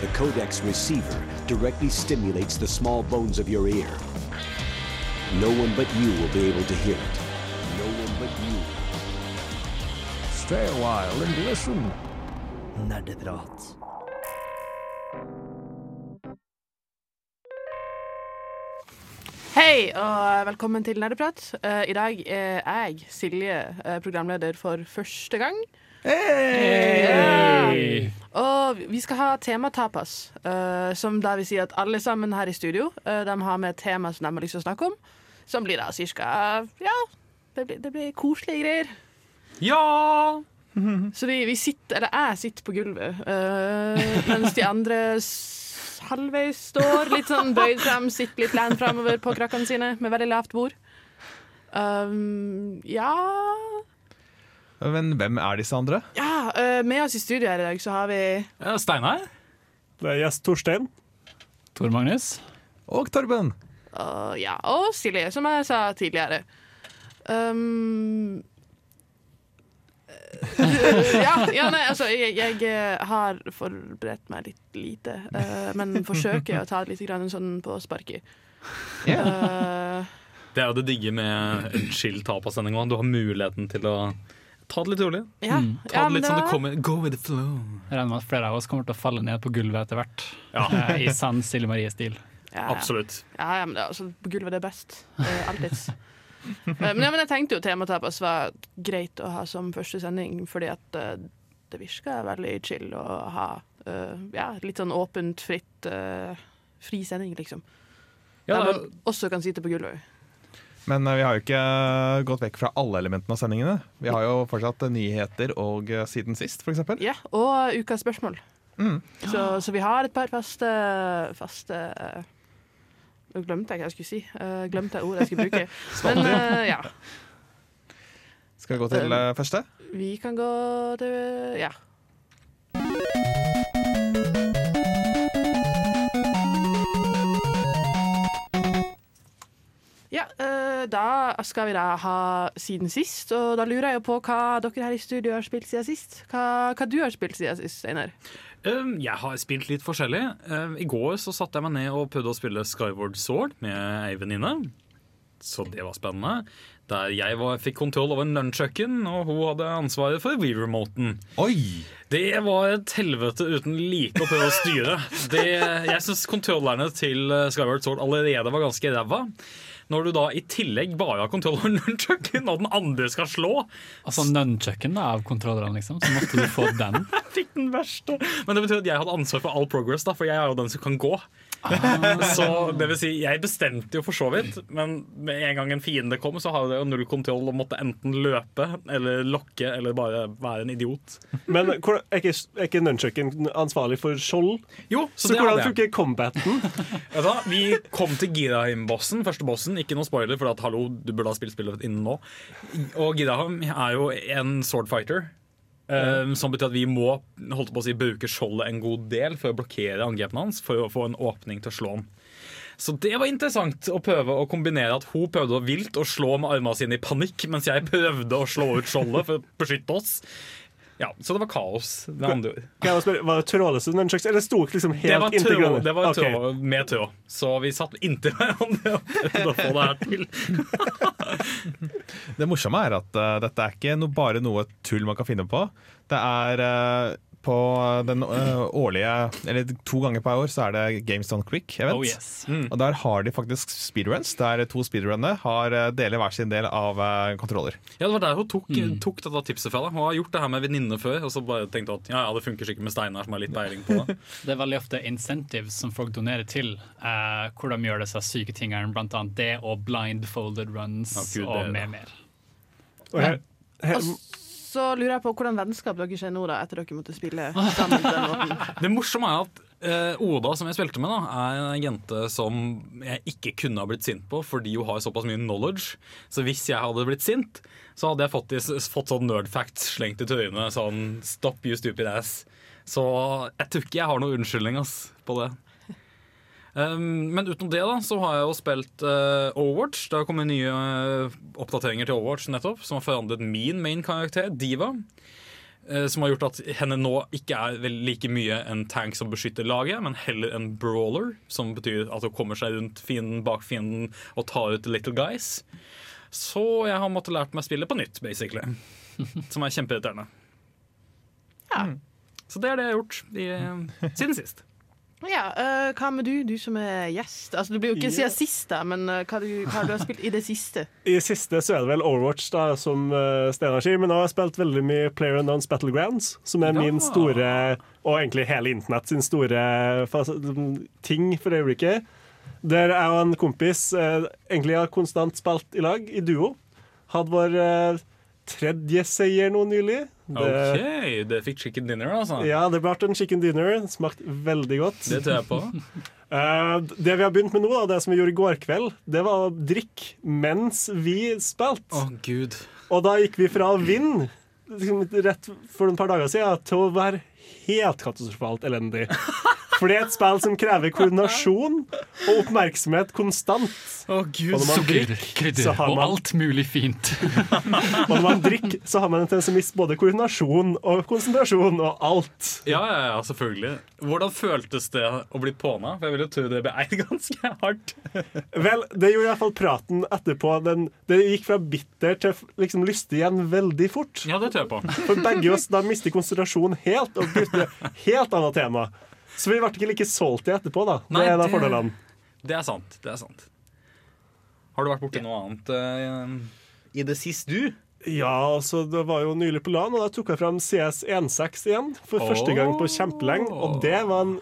The codex receiver directly stimulates the small bones of your ear. No one but you will be able to hear it. No one but you. Stay a while and listen. Nerdeprat. Hei, og velkommen til Nerdeprat. Uh, I dag er jeg, Silje, eh, programleder for første gang. Ja. Og vi skal ha tematapas, uh, som da vil si at alle sammen her i studio uh, De har med et tema som de har lyst til å snakke om. Som blir da cirka Ja, det blir, det blir koselige greier. Ja! Så vi, vi sitter, eller jeg sitter på gulvet, uh, mens de andre halvveis står litt sånn bøyd frem, sitter litt land framover på krakkene sine med veldig lavt bord. Um, ja Men hvem er disse andre? Ja, eh, med oss i studio her i dag så har vi Ja, Steinar? Det er gjest Torstein. Tor Magnus? Og Torben. uh, Ja, og Silje, som jeg sa tidligere. Um, eh, ja, ja, nei, altså jeg, jeg eh, har forberedt meg litt lite, uh, men forsøker å ta litt grann sånn på sparket. Eh, Det er jo det digge med en chill tapasending òg. Du har muligheten til å ta det litt rolig. ja, Ta ja, det litt det sånn det kommer. Go with the flow. Jeg regner med at flere av oss kommer til å falle ned på gulvet etter hvert. Ja, Eh, I sann Silje Marie-stil. ja, ja. absolutt. Ja, ja, men det, er altså, på gulvet er det best. Uh, Alltids. Eh, men, ja, men jeg tenkte jo tematapas var greit å ha som første sending, fordi at uh, det virka veldig chill å ha uh, ja, litt sånn åpent, fritt, uh, fri sending, liksom. Ja, Der man også kan sitte på gulvet. Men eh, vi har jo ikke gått vekk fra alle elementene av sendingene. Vi har jo fortsatt eh, nyheter og eh, Siden sist, f.eks. Ja, og ukas spørsmål. Mm. Så, så vi har et par faste, faste eh, Nå glemte jeg hva jeg skulle si. Uh, glemte jeg ordet jeg skulle bruke. Men uh, ja, Skal vi gå til uh, første? vi kan gå til. Ja, da skal vi da ha siden sist, og da lurer jeg på hva dere her i studio har spilt siden sist. Hva, hva du har spilt siden sist, Steinar? um, jeg har spilt litt forskjellig. Um, I går så satte jeg meg ned og prøvde å spille Skyward Sword med ei venninne. Så det var spennende. Der jeg var, fikk kontroll over nunchucken, og hun hadde ansvaret for Wii-remoten. Det var et helvete uten like å prøve å styre. Det, jeg syns kontrollerne til eh, Skyward Sword allerede var ganske ræva. Når du da i tillegg bare har kontroll over nunchucken, og den andre skal slå, Altså nunchucken da, av kontrollerne, liksom. Så måtte du få den. jeg fikk den verste. Men det betyr at jeg hadde ansvar for all progress, da, for jeg er jo den som kan gå. Så det vil si, jeg bestemte jo for så vidt, men med en gang en fiende kom, så hadde jeg jo null kontroll og måtte enten løpe eller lokke eller bare være en idiot. Men er ikke, er ikke nunchucken ansvarlig for skjold? Jo, Så, så, det hvordan funker combaten? Vet? Vi kom til Giraheim-bossen, første bossen. Ikke noe spoiler, for at, hallo, du burde ha spilt spillet innen nå. Og Giraheim er jo en sword fighter. Um, som betyr at vi må holdt på å si, bruke skjoldet en god del for å blokkere angrepene hans for å få en åpning til å slå ham. Så det var interessant å prøve å kombinere at hun prøvde vilt å slå med armene sine i panikk, mens jeg prøvde å slå ut skjoldet for å beskytte oss. Ja, Så det var kaos. Det andre ord. Kan jeg spørre, Var det trådløse nunchucks, eller sto liksom helt inntil tråd, det var tråd, okay. med tråd. Så vi satt inntil hverandre og prøvde å få det her til. Det morsomme er at uh, dette er ikke no, bare noe tull man kan finne på. Det er eh, på den eh, årlige Eller to ganger per år så er det Games Done Quick event. Oh yes. Og der har de faktisk speedruns, der to speedrunner har eh, deler hver sin del av eh, kontroller. Ja, Det var der hun tok, tok dette tipset fra. da. Hun har gjort det her med venninner før, og så bare tenkte hun at ja, ja, det funker sikkert med Steinar, som har litt peiling på det. Det er veldig ofte incentives som folk donerer til, eh, hvor de gjør disse syke tingene, blant annet det og blindfolded runs Ja, Gud, og det- med mer. Og her, her, så lurer jeg på hvordan vennskap dere er nå, da, etter dere måtte spille sammen på den måten. Det morsomme er at uh, Oda, som jeg spilte med, da, er en jente som jeg ikke kunne ha blitt sint på fordi hun har såpass mye knowledge. Så hvis jeg hadde blitt sint, så hadde jeg fått, fått sånn nerd facts slengt i trynet. Sånn 'stop you stupid ass'. Så jeg tror ikke jeg har noen unnskyldning ass, på det. Um, men utenom det da, så har jeg jo spilt uh, Overwatch. Det har kommet nye uh, oppdateringer til Overwatch nettopp, som har forandret min main-karakter, Diva. Uh, som har gjort at henne nå ikke er vel like mye en tank som beskytter laget, men heller en brawler, som betyr at hun kommer seg rundt fienden bak fienden og tar ut little guys. Så jeg har måttet lært meg spillet på nytt, basically. Som er kjempeirriterende. Ja. Så det er det jeg har gjort i, siden sist. Ja, uh, Hva med du, du som er gjest? Altså, Du blir jo ikke yeah. siden sist, da, men uh, hva, du, hva har du spilt i det siste? I det siste så er det vel Overwatch, da, som uh, Steinar sier. Men nå har jeg spilt veldig mye Player Unknowns Battlegrounds, som er da. min store, og egentlig hele internett sin store ting for øyeblikket. Der jeg og en kompis uh, egentlig har konstant spilt i lag, i duo. Hadde vår eh, tredje seier nå nylig. Det, OK, det fikk chicken dinner, altså. Ja, det ble en chicken dinner. Smakte veldig godt. Det tror jeg på. uh, det vi har begynt med nå, da, det som vi gjorde i går kveld, det var å drikke mens vi spilte. Å, gud. Og da gikk vi fra å vinne liksom, rett for et par dager siden til å være helt katastrofalt elendig. For det er et spill som krever koordinasjon og oppmerksomhet konstant. Å, Og gud. Sukker, krydder har og alt mulig fint. og når man drikker, så har man en tendens til å miste både koordinasjon og konsentrasjon og alt. Ja, ja, ja, selvfølgelig. Hvordan føltes det å bli påna? For jeg vil jo tro det ble eid ganske hardt. Vel, det gjorde i hvert fall praten etterpå. Den, det gikk fra bitter til liksom lystig igjen veldig fort. Ja, det tror jeg på. For begge oss da mister konsentrasjon helt og bytter helt annet tema. Så vi ble ikke like salty etterpå, da. Det er da det- fordelene. Det er sant. det er sant. Har du vært borti noe annet uh, i det siste, du? Ja, altså, det var jo nylig på LAN, og da tok jeg frem CS 1.6 igjen. For første gang på kjempelenge. Og det var en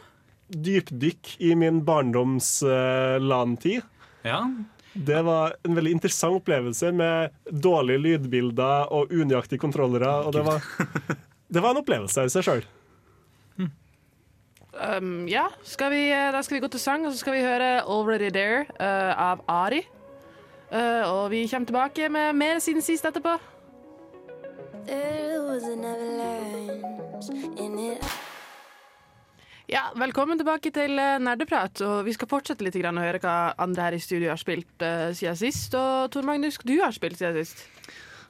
dypdykk i min barndoms uh, LAN-tid. Ja. Det var en veldig interessant opplevelse med dårlige lydbilder og unøyaktige kontrollere. Og det var, det var en opplevelse i seg sjøl. Um, ja, skal vi, eh, da skal vi gå til sang, og så skal vi høre 'Already There' uh, av Ari. Uh, og vi kommer tilbake med mer siden sist etterpå. Ja, Velkommen tilbake til Nerdeprat. og Vi skal fortsette litt grann å høre hva andre her i studio har spilt uh, siden sist. Og Tor Magnus, du har spilt siden sist.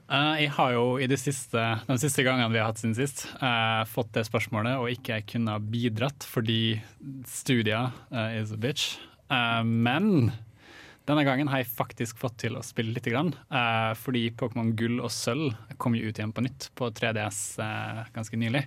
Eh, jeg har jo i de siste, de siste gangene vi har hatt siden sist, eh, fått det spørsmålet og ikke kunne bidratt fordi studia eh, is a bitch. Men denne gangen har jeg faktisk fått til å spille litt, grann, fordi Pokémon gull og sølv kom jo ut igjen på nytt på 3DS eh, ganske nylig.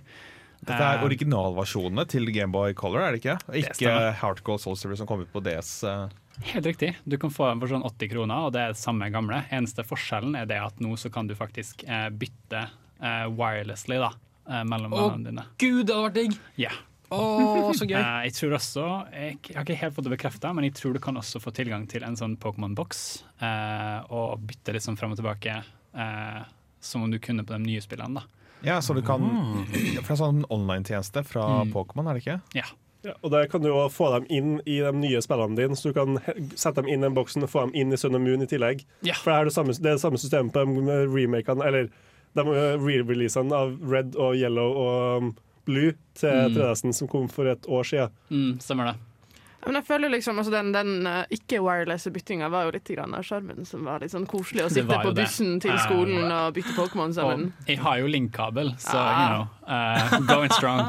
Dette er Eh, originalversjonene til Gameboy Color, er det ikke? Ikke HeartGold Hardcore Soul som kom ut på DS. eh. Helt riktig. Du kan få den for sånn 80 kroner, og det er det samme gamle. Eneste forskjellen er det at nå så kan du faktisk eh, bytte eh, wirelessly da, eh, mellom Å, vennene dine. Gud, det hadde vært digg! Ja. Å, så gøy. Eh, jeg tror også, jeg, jeg har ikke helt fått det bekrefta, men jeg tror du kan også få tilgang til en sånn Pokémon-boks eh, og bytte litt sånn fram og tilbake, eh, som om du kunne på de nye spillene. da. Ja, så du kan Fra sånn online-tjeneste fra Mm. Pokémon, er det ikke? Ja. Ja, og Der kan du jo få dem inn i de nye spillene dine, så du kan sette dem inn i den boksen og få dem inn i Sun and Moon i tillegg. Ja. For det er det samme, det er det samme systemet på de remakene, eller de eh, re-releasene av Red og Yellow og um, Blue til Mm. 3DS-en som kom for et år siden. Mm, stemmer det. Men jeg føler liksom, altså Den, den eh, ikke-wireless byttinga var jo litt av sjarmen, som var litt sånn koselig å sitte på bussen det. til skolen skolen og bytte Pokémon sammen. Og jeg har jo link-kabel, så Ah. you know, uh, going strong.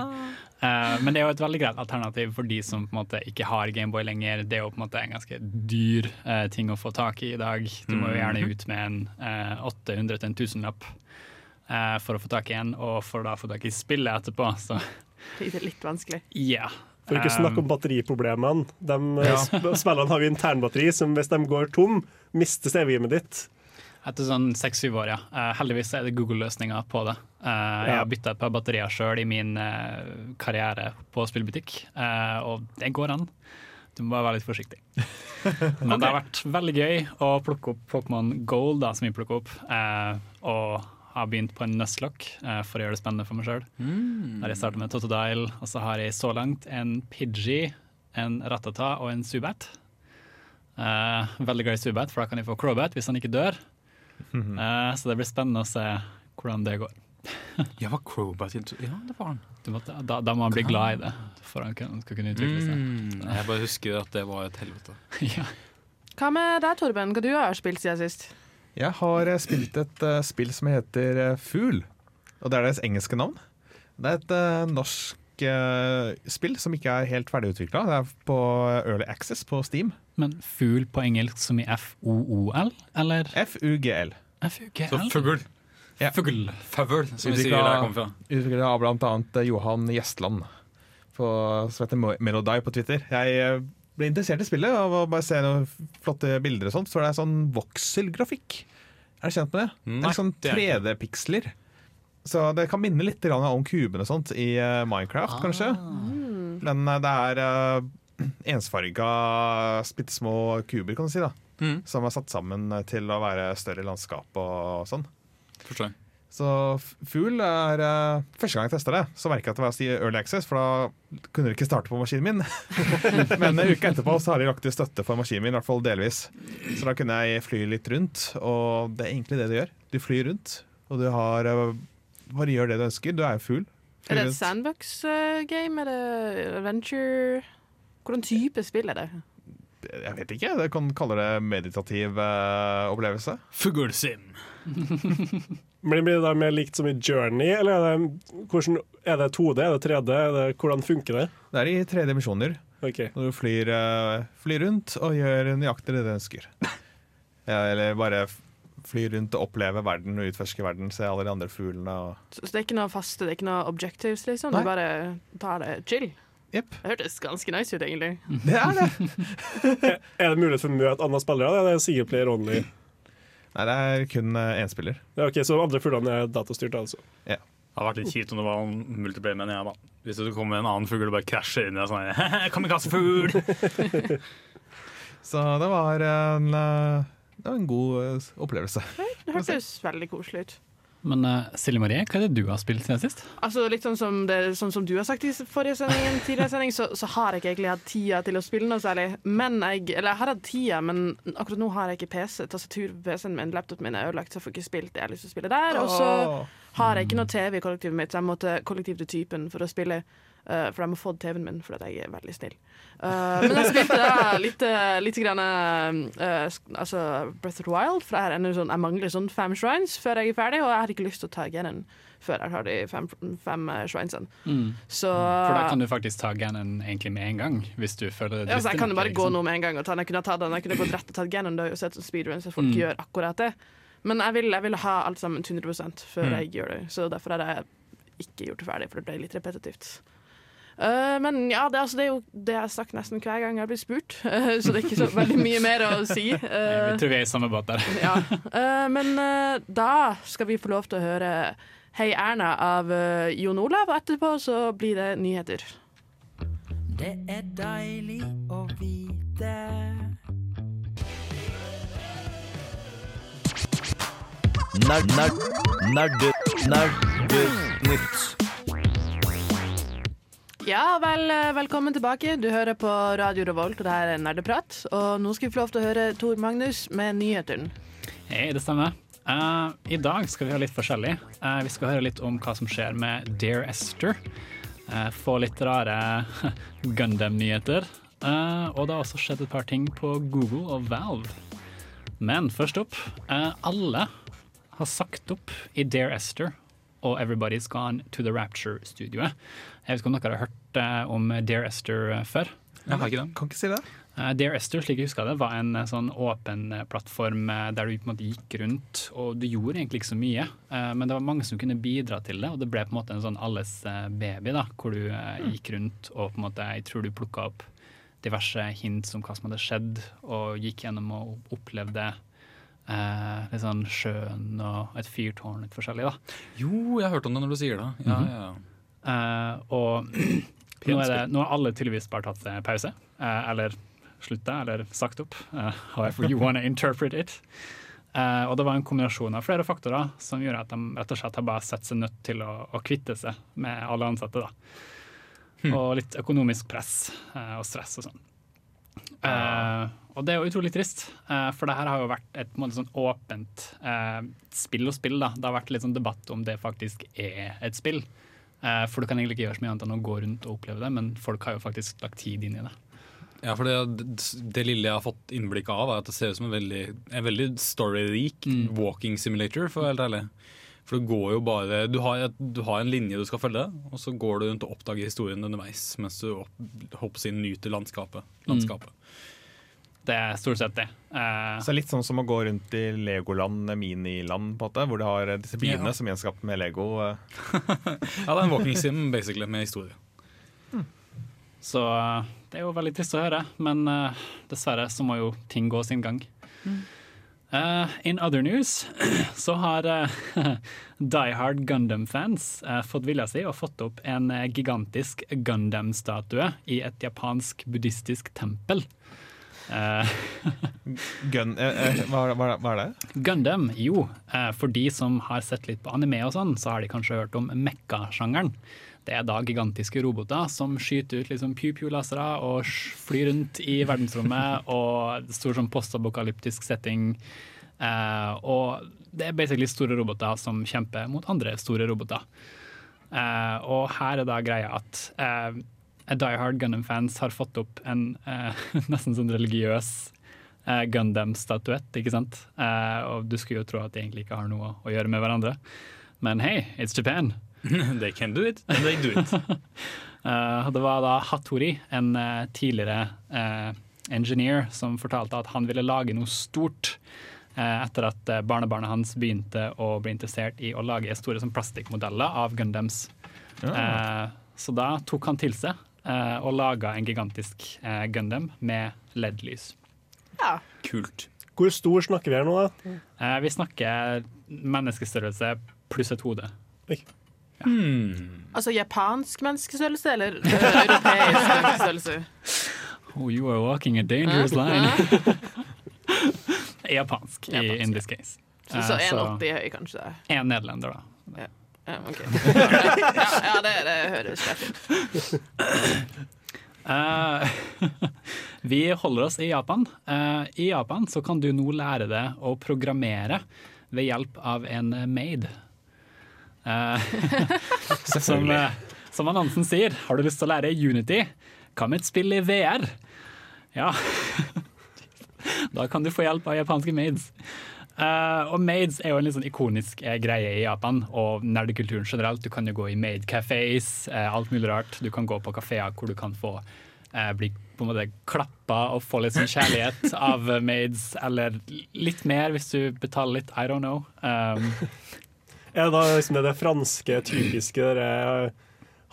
Uh, men det er jo et veldig greit alternativ for de som på en måte ikke har Gameboy lenger. Det er jo på en måte en ganske dyr eh, ting å få tak i i dag. Du må jo gjerne ut med en uh, 800 til en tusenlapp eh, for å få tak i en, og for da å få tak i spillet etterpå. Så Det er litt vanskelig. ja. For ikke snakke om batteriproblemene. De ja. spillene har jo internbatteri som hvis de går tom, mister CV-et ditt. Etter sånn seks-syv år, ja. Eh, heldigvis er det Google-løsninger på det. Eh, jeg har bytta et par batterier sjøl i min eh, karriere på spillbutikk, eh, og det går an. Du må bare være litt forsiktig. Men det har vært veldig gøy å plukke opp Pokémon Gold, da, som vi plukker opp, eh, og har begynt på en Nuzlocke eh, for å gjøre det spennende for meg sjøl. Der jeg starter med Totodile, og så har jeg så langt en Pidgey, en Ratata og en Subat. Eh, veldig glad i Zubat, for da kan jeg få Crowbat hvis han ikke dør. Eh, så det blir spennende å se hvordan det går. Ja, var Crowbat Ja, det var han. Du må, da, da må han bli glad i det for han skal kunne utvikle seg. Mm, jeg bare husker at det var et helvete. ja. Hva med deg, Torben? Hva du har spilt siden sist? Jeg har eh, spilt et uh, spill som heter eh, Fugl. Og det er deres engelske navn. Det er et uh, norsk uh, spill som ikke er helt ferdigutvikla. Det er på Early Access på Steam. Men fugl på engelsk som i F-O-O-L, eller FUGL. Så F-U-G-L? Så fugl. Ja. Fugl. Føvel, som vi sier der jeg kommer fra. Utvikla av bl.a. Johan Gjestland, på, som heter Melody på Twitter. Jeg ble interessert i spillet av å bare se noen flotte bilder og sånt. Så det er sånn voxel-grafikk. Er du kjent med det? det Nei, det er sånn 3D-piksler. Så det kan minne litt om kubene og sånt i Minecraft, Minecraft, kanskje. Men eh, det er uh, ensfarga, bitte små kuber, kan du si, da. Mm. Som er satt sammen til å være større landskap og sånn. Forstår. Så fugl er eh, Første gang jeg testa det, så merka jeg at det var si Early Access, for da kunne du ikke starte på maskinen min. Men en uke etterpå så har de lagt til støtte for maskinen min, i hvert fall delvis. Så da kunne jeg fly litt rundt, og det er egentlig det du gjør. Du flyr rundt, og du har eh, Bare gjør det du ønsker. Du er jo fugl. Er det et sandbox-game? Er det adventure? Hvordan type spill er det? Jeg vet ikke. Jeg kan kalle det meditativ uh, opplevelse. Fuglsim. Men Blir det da mer likt som i Journey, eller er det, hvordan, er det 2D, er det 3D? Er det, hvordan funker det? Det er i tre dimensjoner. Okay. Når du flyr, eh, flyr rundt og gjør nøyaktig det du ønsker. Ja, eller bare fly rundt og oppleve verden og utforske verden. Se alle de andre fuglene. Og Så så det er ikke noe faste, det er ikke noe objectives, liksom? Nei. Du bare tar det chill? Yep. Det hørtes ganske nice ut, egentlig. Det er det! Er det mulighet for å møte andre spillere, Det er det single player only? Nei, det er kun én spiller. Ja, ok, Så andre fuglene er datastyrt, altså? Ja. Det hadde vært litt kjipt om det var en multiplayer, mener jeg. da. Hvis du kommer en annen fugl og bare krasjer inn i deg sånn Kamikaze-fugl! Så det var en, eh, det var en god eh, opplevelse. Det hørtes veldig koselig ut. Men uh, Silje Marie, hva er det du har spilt siden sist? Altså Litt sånn som, det, sånn som du har sagt i forrige sending, tidligere sending, så, så har jeg ikke egentlig hatt tida til å spille noe særlig. Men jeg, eller jeg har hatt tida, men akkurat nå har jeg ikke PC. Tastatur på PC-en min, laptopen min er ødelagt, så jeg får ikke spilt det jeg har lyst til å spille der. Og så har jeg ikke noe TV i kollektivet mitt, så jeg måtte kollektiv til typen for å spille. Eh, for de har fått TV-en min fordi at jeg er veldig snill. Uh, men jeg spilte da litt, eh, litt grann, uh, sk- altså Breath of the Wild, for jeg, sånn, jeg mangler sånn fem shrines før jeg er ferdig, og jeg har ikke lyst til å ta Ganon før jeg har de fem, fem shrinesene. Mm. Så For da kan du faktisk ta Ganon egentlig med en gang, hvis du føler det ja, altså, jeg kan jo bare gå liksom. nå med en gang og ta den. Jeg kunne ha tatt den, jeg kunne gått rett og tatt Ganon. Det har jo sett som speedruns, at folk Mm. gjør akkurat det. Men jeg vil, jeg vil ha alt sammen til 100 før Mm. jeg gjør det. Så derfor har jeg ikke gjort det ferdig, for det ble litt repetitivt. Eh, men ja, det, altså, det er jo det jeg har sagt nesten hver gang jeg blir spurt, Eh, så det er ikke så veldig mye mer å si. Jeg vi tror vi er i samme båt der. ja. Eh, men da skal vi få lov til å høre Hei Erna av Jon Olav, og etterpå så blir det nyheter. Det er deilig å vite. Nerd, nerd, nerder, nerdenytt. Ja, vel, eh, velkommen tilbake. Du hører på Radio Revolt, og det her er Nerdeprat. Og nå skal vi få lov til å høre Tor Magnus med nyhetene. Hei, det stemmer. Uh, I dag skal vi høre litt forskjellig. Uh, vi skal høre litt om hva som skjer med Dear Esther. Uh, få litt rare Gundam-nyheter. Og det har også skjedd et par ting på Google og Valve. Men først opp, alle har sagt opp i Dear Esther og Everybody's Gone to the Rapture-studioet. Jeg vet ikke om dere har hørt eh, om Dear Esther eh, før? Jeg har ikke det. Kan ikke si det. Eh, Dear Esther, slik jeg husker det, var en sånn åpen plattform der du på en måte gikk rundt, og du gjorde egentlig ikke så mye. Men det var mange som kunne bidra til det, og det ble på en måte en sånn alles baby, da, hvor du eh, gikk rundt og på en måte, jeg tror du plukka opp diverse hint om hva som hadde skjedd, og gikk gjennom og opplevde eh, litt sånn sjøen og et fyrtårn, litt forskjellig, da. Jo, jeg har hørt om det når du sier det. Ja, Mhm. ja, ja. Eh, og nå, det, nå har alle tydeligvis bare tatt pause, eh, eller slutta, eller sagt opp. eh, however you wanna interpret it. Eh, og det var en kombinasjon av flere faktorer som gjorde at de rett og slett har bare sett seg nødt til å, å kvitte seg med alle ansatte. da. Og litt økonomisk press eh, og stress og sånn. Eh, og det er jo utrolig trist, eh, for det her har jo vært et måte, sånn åpent eh, spill og spill. da. Det har vært litt sånn debatt om det faktisk er et spill. Eh, for du kan egentlig ikke gjøre så mye annet enn å gå rundt og oppleve det, men folk har jo faktisk lagt tid inn i det. Ja, for det, det lille jeg har fått innblikk av, er at det ser ut som en veldig, en veldig storyrik Mm. walking simulator, for å være helt ærlig. For det går jo bare Du har, du har en linje du skal følge, og så går du rundt og oppdager historien underveis mens du opp, hopper inn nyter landskapet. landskapet. Det er stort sett det. Uh, Så litt sånn som å gå rundt i Legoland, miniland, på en måte, hvor du har disse byene Ja. som gjenskapt med Lego. eh. Ja, det er en walking sim basically med historie. Så eh, det er jo veldig trist å høre, men uh, dessverre så må jo ting gå sin gang. Eh, in other news så har uh, Die Hard Gundam-fans uh, fått vilja si og fått opp en eh, gigantisk Gundam-statue i et japansk buddhistisk tempel. Eh, Gun, eh, eh, hva, hva, hva er det? Gundam, jo, eh, for de som har sett litt på anime og sånn, så har de kanskje hørt om mekka-sjangeren. Det er da gigantiske roboter som skyter ut liksom pew-pew-lasere og flyr rundt i verdensrommet, og stor sånn postapokalyptisk setting. Eh, og det er basically store roboter som kjemper mot andre store roboter. Eh, og her er da greia at eh, Die Hard Gundam-fans har fått opp en eh, nesten sånn religiøs eh, Gundam-statuett, ikke sant? Eh, og du skulle jo tro at de egentlig ikke har noe å gjøre med hverandre. Men hei, it's Japan. They can do it, and they do it. Eh, det var da Hattori, en eh, tidligere eh, engineer, som fortalte at han ville lage noe stort eh, etter at eh, barnebarnet hans begynte å bli interessert i å lage store sånn, plastikkmodeller av Gundams. Eh, så da tok han til seg eh, og laga en gigantisk eh, Gundam med LED-lys. Ja. Kult. Hvor stor snakker vi her nå, da? Eh, vi snakker menneskestørrelse pluss et hode. Altså japansk menneskestørrelse eller europeisk menneskestørrelse? Oh, you are walking a dangerous line. Japansk, i, in this case. Så, så Eh, 1,80 høy, kanskje. En nederlender, da. Ja, ok. ja, ja det, det høres greit ut. Uh, vi holder oss i Japan. Uh, I Japan så kan du nå lære deg å programmere ved hjelp av en maid. Uh, som, som annonsen sier, har du lyst til å lære Unity, hva med et spill i VR? Ja. da kan du få hjelp av japanske maids. Eh, og maids er jo en litt sånn ikonisk uh, greie i Japan, og nerdekulturen generelt. Du kan jo gå i maid-cafés, uh, alt mulig rart. Du kan gå på kafeer hvor du kan få eh, bli på en måte klappa og få litt sånn kjærlighet av eh, maids, eller litt mer hvis du betaler litt. I don't know. Um, det da liksom det, det franske, typiske der,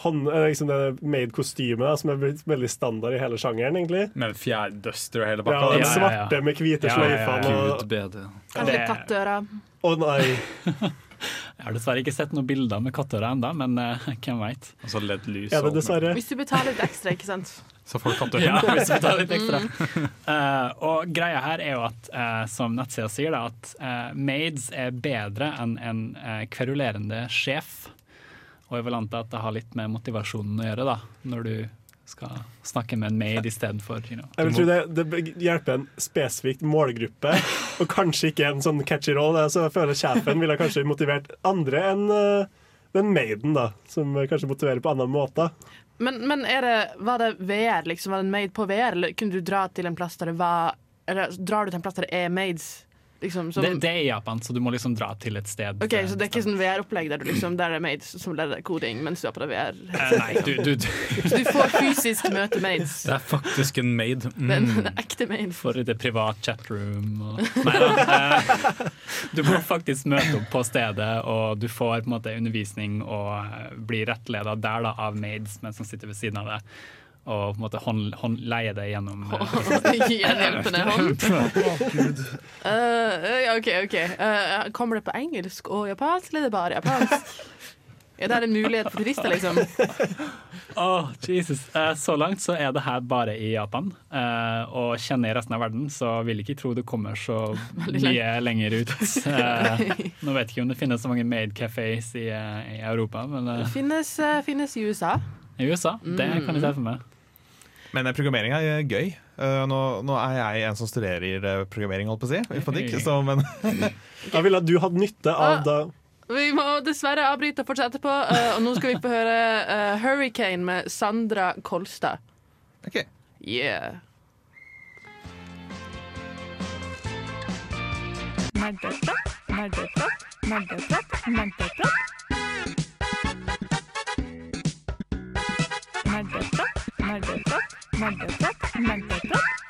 hånd, er liksom det made-kostymet som er blitt veldig standard i hele sjangeren, egentlig? Med fjærduster og hele Ja, pakka. den ja, ja. svarte med hvite Ja, ja, ja, ja. sløyfene. Kanskje kattører. Å nei. jeg har dessverre ikke sett noen bilder med kattører ennå, men uh, hvem veit. Altså så LED-lys. ja, Hvis du betaler litt ekstra, ikke sant. Så får du kattøra. Ja, hvis du betaler litt ekstra. Eh, og greia her er jo at, uh, som nettsida sier, da, at eh, maids er bedre enn en eh, kverulerende sjef. Og jeg vil anta at det har litt med motivasjonen å gjøre, da, når du skal snakke med en maid istedenfor you know, Jeg vil tro det, det hjelper en spesifikk målgruppe, og kanskje ikke en sånn catchy roll. Så jeg føler sjefen ville kanskje motivert andre enn eh, den maiden, da, som kanskje motiverer på andre måter. Men, men er det, var det VR, liksom? Var det made på VR, eller kunne du dra til en plass der det var Eller drar du til en plass der det er maids? Liksom, som, det, det er i Japan, så du må liksom dra til et sted. OK, så det er ikke sånn VR-opplegg der, du liksom, der det er maids som lærer deg koding mens du er på det VR? Eh, Nei, du, du, du Så du får fysisk møte maids. Det er faktisk en maid. Den Mm. ekte maid. For et privat chatroom og Nei da. eh, Du må faktisk møte opp på stedet, og du får på en måte undervisning og eh, blir rettleda der da, av maids mens som sitter ved siden av deg. Og på en måte hånd, hånd, leie deg gjennom eh, Gi en hjelpende hånd. uh, ja, OK, OK. Uh, kommer det på engelsk og japansk, eller er det bare japansk? Er det en mulighet for turister, liksom? Oh, Jesus. Eh, Så langt så er det her bare i Japan. Eh, og kjenner jeg resten av verden, så vil jeg ikke tro det kommer så mye lenger ut. Eh, nå vet jeg ikke om det finnes så mange maid-cafés i, eh, i Europa, men Det Finnes, eh, finnes i USA. i USA, det kan jeg se for meg. Men eh, programmering er eh, gøy. Eh, nå, nå er jeg en som studerer programmering, holdt på å si. Informatikk, så, men Jeg ville at du hadde nytte av det. Vi må dessverre avbryte og fortsette på, og nå skal vi få høre 'Hurricane' med Sandra Kolstad. OK. Yeah. Nerdeprat, nerdeprat, Nerdeprat, nerdeprat. Nerdeprat, nerdeprat, nerdeprat, nerdeprat.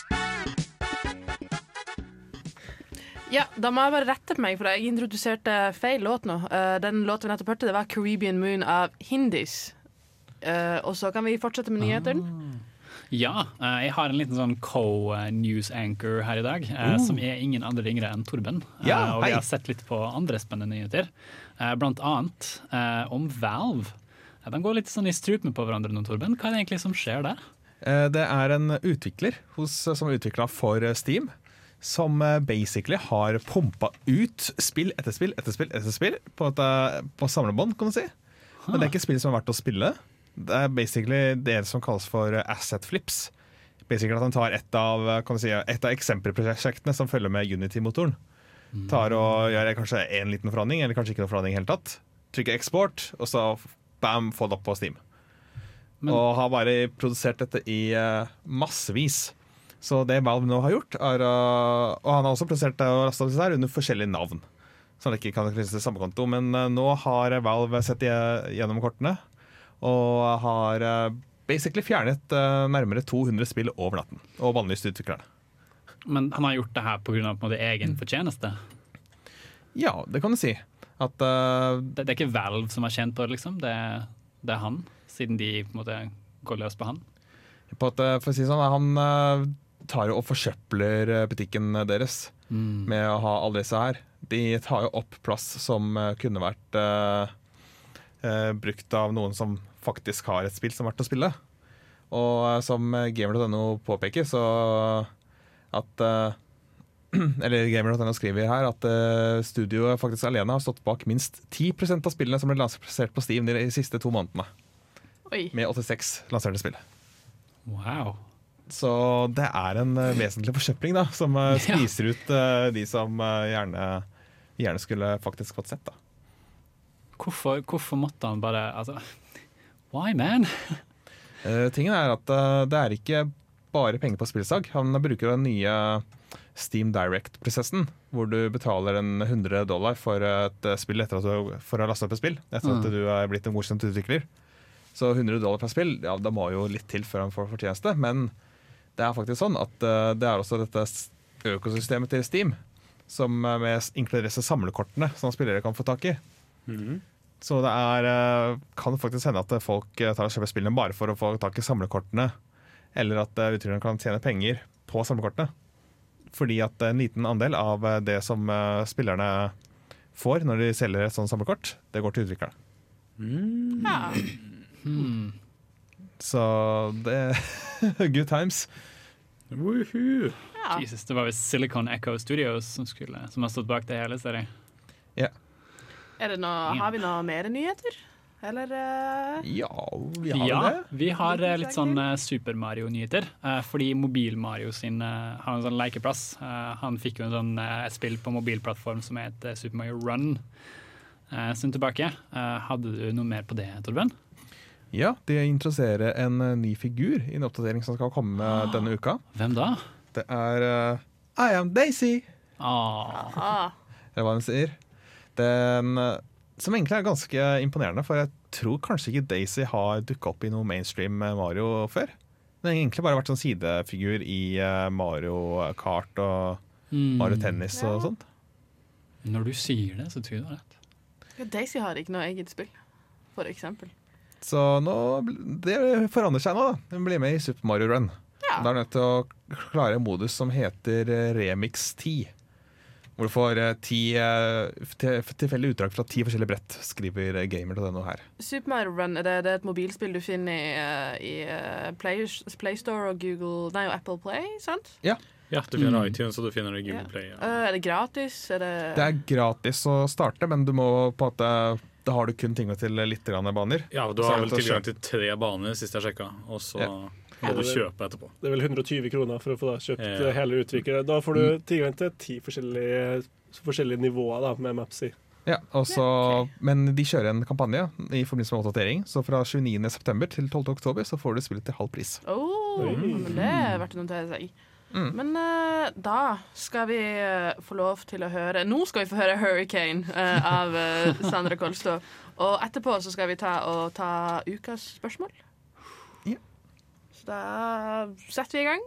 Ja, da må jeg bare rette på meg, for jeg introduserte feil låt nå. Eh, den låten vi nettopp hørte, det var 'Caribbean Moon' av Hindis. Eh, og så kan vi fortsette med nyhetene. Ja, eh, jeg har en liten sånn co-news anchor her i dag, eh, som er ingen andre ringere enn Torben. Ja, og vi har sett litt på andre spennende nyheter, eh, blant annet eh, om Valve. De går litt sånn i strupen på hverandre nå, Torben. Hva er det egentlig som skjer der? Eh, Det er en utvikler hos, som er utvikla for Steam, som eh, basically har pumpa ut spill etter spill etter spill etter spill på, et, eh, på samlebånd, kan du si. Men det er ikke spill som er verdt å spille. Det er basically det som kalles for asset flips. Basically at han tar et av, si, et av eksempelprosjektene som følger med Unity-motoren. Tar og gjør kanskje én liten forandring, eller kanskje ikke noe forandring i hele tatt. Trykker eksport, og så bam, få det opp på Steam. Men- og har bare produsert dette i uh, massevis. Så det Valve nå har gjort, er å- Og han har også produsert det og rastet det under forskjellige navn. Så han ikke kan krysse samme konto. Men uh, nå har Valve sett gjennom kortene og har eh, basically fjernet eh, nærmere 200 spill over natten. Og vanligste utviklerne. Men han har gjort det her pga. Egen Mm. fortjeneste. Ja, det kan du si. At eh, Det, det er ikke Valve som har tjent på det, liksom. Det, det er han, siden de på en måte går løs på han. på at, for å si sånn, han eh, tar jo og forsøpler eh, butikken deres med å ha alle disse her. De tar jo opp plass som eh, kunne vært uh, uh, brukt av noen som faktisk har et spill som er verdt å spille. Og som gamer.no påpeker, så at uh, Eller gamer.no skriver her at uh, studioet faktisk alene har stått bak minst 10% av spillene som ble lansert på Steam de siste to månedene. Oi. Med 86 lanserte spill. Wow. Så det er en eh, vesentlig forsøpling da, som spiser skviser ut uh, de som uh, gjerne, gjerne skulle faktisk fått sett. da. Hvorfor, hvorfor måtte han bare altså, Why, man? uh, tingen er at eh, det er ikke bare penger på spillsag. Han bruker den nye Steam Direct-prosessen, hvor du betaler en 100 dollar for et eh, spill etter at du, for å laste opp et spill, etter at Mm. du er blitt en godkjent utvikler. Så 100 dollar per spill, ja, da må jo litt til før han får fortjeneste. Men det er faktisk sånn at eh, det er også dette økosystemet til Steam, som eh, med inkluderer disse samlekortene som spillere kan få tak i. Så det er, eh, kan faktisk hende at folk tar og kjøper spillene bare for å få tak i samlekortene. Eller at utviklerne kan tjene penger på samlekortene. Fordi at en liten andel av det som spillerne får når de selger et sånt samlekort, det går til utviklerne. Ja. Hmm. Så det Good times. Woohoo. ja. Jesus, det var visst Silicon Echo Studios som, skulle, som har stått bak det hele. Ser jeg. Er det noe, har vi noe mer nyheter? Eller uh... Ja, vi har ja, det. vi har uh, litt sånn uh, Super Mario-nyheter. fordi Mobil-Mario sin har en sånn lekeplass. Han fikk jo en sånn et spill på mobilplattform som het Super Mario Run Uh, stund tilbake. Eh, hadde du noe mer på det, Torben? Ja, de introduserer en eh, ny figur i en oppdatering som skal komme denne uka. Hvem da? Det er uh, I am Daisy, Ah, ah, eller hva hun sier. Den, eh, som egentlig er ganske imponerende, for jeg tror kanskje ikke Daisy har dukka opp i noe mainstream Mario før. Hun har egentlig bare vært sånn sidefigur i Mario Kart og mm. Mario Tennis og sånt. Når du sier det, så tror jeg du har rett. ja, Daisy har ikke noe eget spill, for eksempel. Så nå, det forandrer seg nå. da. Hun blir med i Super Mario Run. Ja. Da er du nødt til å klare en modus som heter eh, Remix 10. Hvor du får eh, ti eh, tilfeldige utdrag fra ti forskjellige brett, skriver gamer til denne her. Super Mario Run er det, det er et mobilspill du finner i, i PlayStore Play, og Google Nei, og Apple Play, sant? Ja, du finner Mm. iTunes og du finner det i Google Ja. Play. Ja. Uh, er det gratis? Er det, Det er gratis å starte, men du må på en måte Da har du kun tilgang til litt grann baner. Ja, du har vel tilgang til tre baner sist jeg sjekka, og så Ja. må du kjøpe etterpå. Det er vel 120 kroner for å få da kjøpt Ja. eh, hele utvikleren. Da får du tilgang til ti forskjellige, forskjellige nivåer da, med Maps i. Ja, også, Men de kjører en kampanje i forbindelse med oppdatering. Så fra 29.9. til 12.10 så får du spillet til halv pris. Oh, mm. men det er verdt å notere seg. Men uh, da skal vi uh, få lov til å høre Nå skal vi få høre 'Hurricane' uh, av Sandra Kolstad. Og etterpå så skal vi ta og ta ukas spørsmål. Ja. Så da setter vi i gang.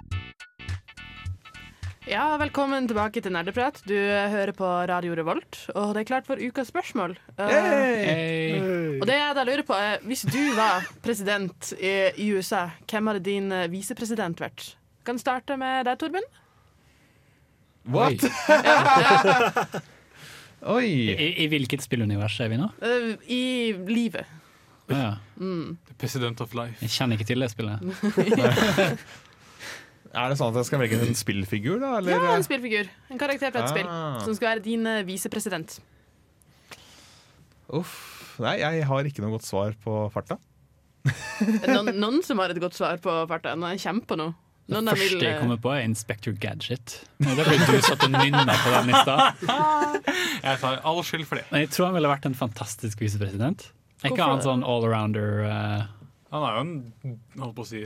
Ja, velkommen tilbake til Nerdeprat. Du eh, hører på Radio Revolt, og det er klart for ukas spørsmål. Uh, Hey. og det jeg da lurer på er, hvis du var president i, i USA, hvem hadde din eh, visepresident vært? Kan starte med deg, Torben. What? Oi! I, I hvilket spillunivers er vi nå? Uh, I livet. Ja. Mm. President of life. Jeg kjenner ikke til det spillet. Er det sånn at jeg skal velge en spillfigur, da? Eller? Ja, en spillfigur. En karakter fra et spill. Ah. Som skal være din eh, visepresident. Uff. Nei, jeg har ikke noe godt svar på farta. Noen, noen som har et godt svar på farta? Noen kjemper på noe? Det Noen de første vil, jeg eh, kommer på, er Inspector Gadget. Da Det ble du satt og nynna på den i stad. Jeg tar all skyld for det. Men jeg tror han ville vært en fantastisk visepresident. Ikke annet han det? sånn allrounder uh, Han er jo en holdt på å si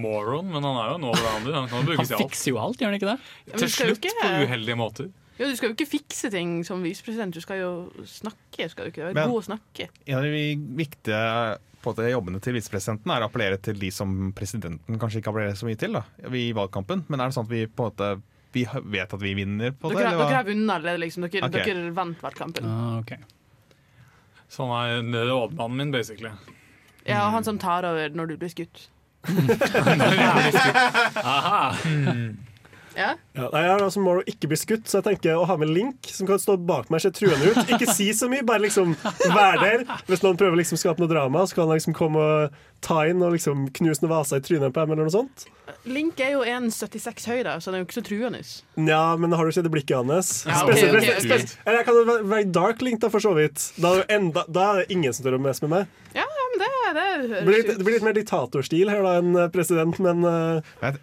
moron, men han er jo en allrounder. Han kan Han brukes i alt. fikser jo alt, gjør han ikke det? Ja, Til slutt ikke- på uheldige måter. Ja, du skal jo ikke fikse ting som visepresident, du skal jo snakke. Skal du ikke? Være Men- god å snakke. En av de viktige på måte, jobbene til visepresidenten er å appellere til de som presidenten kanskje ikke appellerer så mye til da, i valgkampen. Men er det sånn at vi på en måte vi vet at vi vinner på det? Dere, eller dere har vunnet allerede, liksom. Dere, okay. dere vant valgkampen. Ah, okay. Så han er rådmannen min, basically. Ja, og han som tar over når du blir skutt. Aha! Ja? Ja, jeg har altså mål å ikke bli skutt, så jeg tenker å ha med Link, som kan stå bak meg og se truende ut. Ikke si så mye, bare liksom være der. Hvis noen prøver å liksom skape noe drama, så kan han liksom komme og ta inn og liksom knuse noen vaser i trynet på dem, eller noe sånt. Link er jo 1,76 høy, da, så han er jo ikke så truende. Ja, men har du sett det blikket hans? Ja, okay, okay, ok, ok. Eller jeg kan være- Dark Link, da, for så vidt. Da er, enda, da er det ingen som tør å messe med meg. Ja, men det, det blir, høres litt, ut det blir litt mer diktatorstil her da enn eh, president, men eh,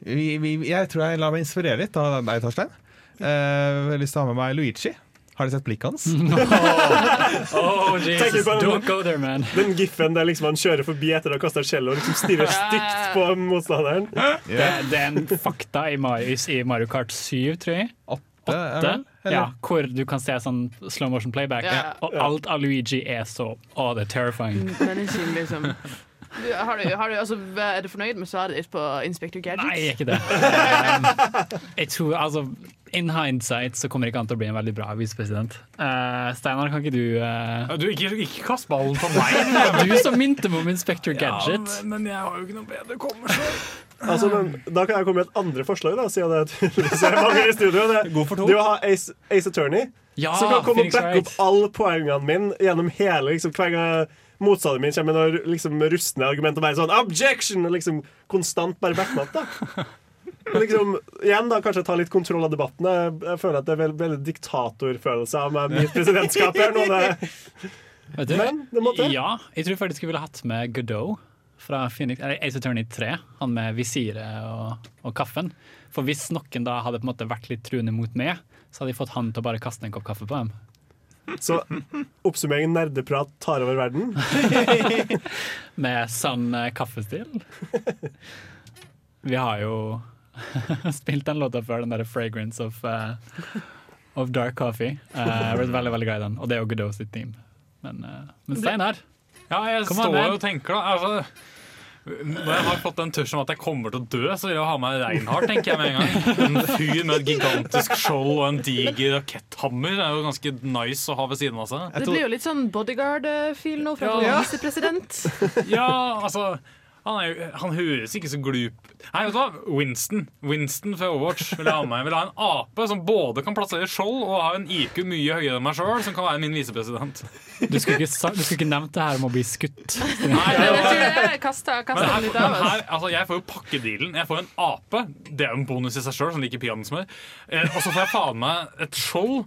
Vi, vi, jeg tror jeg lar meg inspirere litt av deg, Torstein. Uh, jeg har lyst til å ha med meg Luigi. Har du sett blikket hans? Oh, Jesus, den- don't go there, man. den giffen der liksom han kjører forbi etter å ha kasta cello og liksom stirrer stygt på motstanderen. Det, det er en fakta i Mario, i Mario Kart 7, tror jeg. Det er åtte ja, hvor du kan se sånn slow motion playback. Ja. Og alt av Luigi er så Å, det er terrifying. menacing, liksom. Du, har du, har du, altså, er du fornøyd med svaret ditt på Inspector Gadget? Nei, jeg er ikke det. Um, jeg tror, altså In hindsight så kommer det ikke an til å bli en veldig bra visepresident. Uh, Steinar, kan ikke du uh, Du, ikke, ikke kast ballen på meg! Du som minte meg om Inspector Gadget. Ja, men, men jeg har jo ikke noe bedre kommer så. Altså, men, da kan jeg komme med et andre forslag, da, siden det tydeligvis er mange i studio. Det, det å ha Ace, Ace Attorney, Ja, som kan komme og backe opp alle poengene mine gjennom hele liksom, Hver gang motstanderen min kommer med noe liksom, rustne argument og bare sånn 'objection!' og liksom konstant bare backe opp. da. Liksom, igjen da, Kanskje ta litt kontroll av debatten. Jeg, jeg føler at det er veldig, veldig diktatorfølelse av meg, mitt presidentskap her. nå. Det, du? Men det måtte. Ja, jeg tror faktisk jeg ville hatt med Godot fra Phoenix, eller Ace Attorney 3. Han med visiret og, og kaffen. For hvis noen da hadde på en måte vært litt truende mot meg, så hadde jeg fått han til å bare kaste en kopp kaffe på dem. Så oppsummering nerdeprat tar over verden. Med sann eh, kaffestil. Vi har jo spilt den låta før, den derre 'Fragrance of, uh, of Dark Coffee'. Uh, jeg blitt veldig veldig glad i den, og det er jo Godot sitt team. Men, uh, men Steinar, Ja, jeg Kom står jo og tenker da altså, Når jeg har fått den tusjen om at jeg kommer til å dø, så vil jeg ha med Reinhardt, tenker jeg med en gang. En fyr med et gigantisk skjold og en diger raketthammer er jo ganske nice å ha ved siden av seg. Det blir jo litt sånn bodyguard-feel nå fra Ja. visepresident. Ja, altså Han, er, han høres ikke så glup Nei, vet du hva? Winston Winston fra Overwatch vil jeg ha med. Jeg vil ha en ape som både kan plassere skjold og ha en IQ mye høyere enn meg sjøl, som kan være min visepresident. Du skulle ikke, du skulle ikke nevnt det her om å bli skutt. Nei, det Jeg var- kasta, kasta her, litt av her, altså jeg får jo pakkedealen. Jeg får en ape. Det er jo en bonus i seg sjøl, som liker peanøttsmør. Eh, og så får jeg faen meg et skjold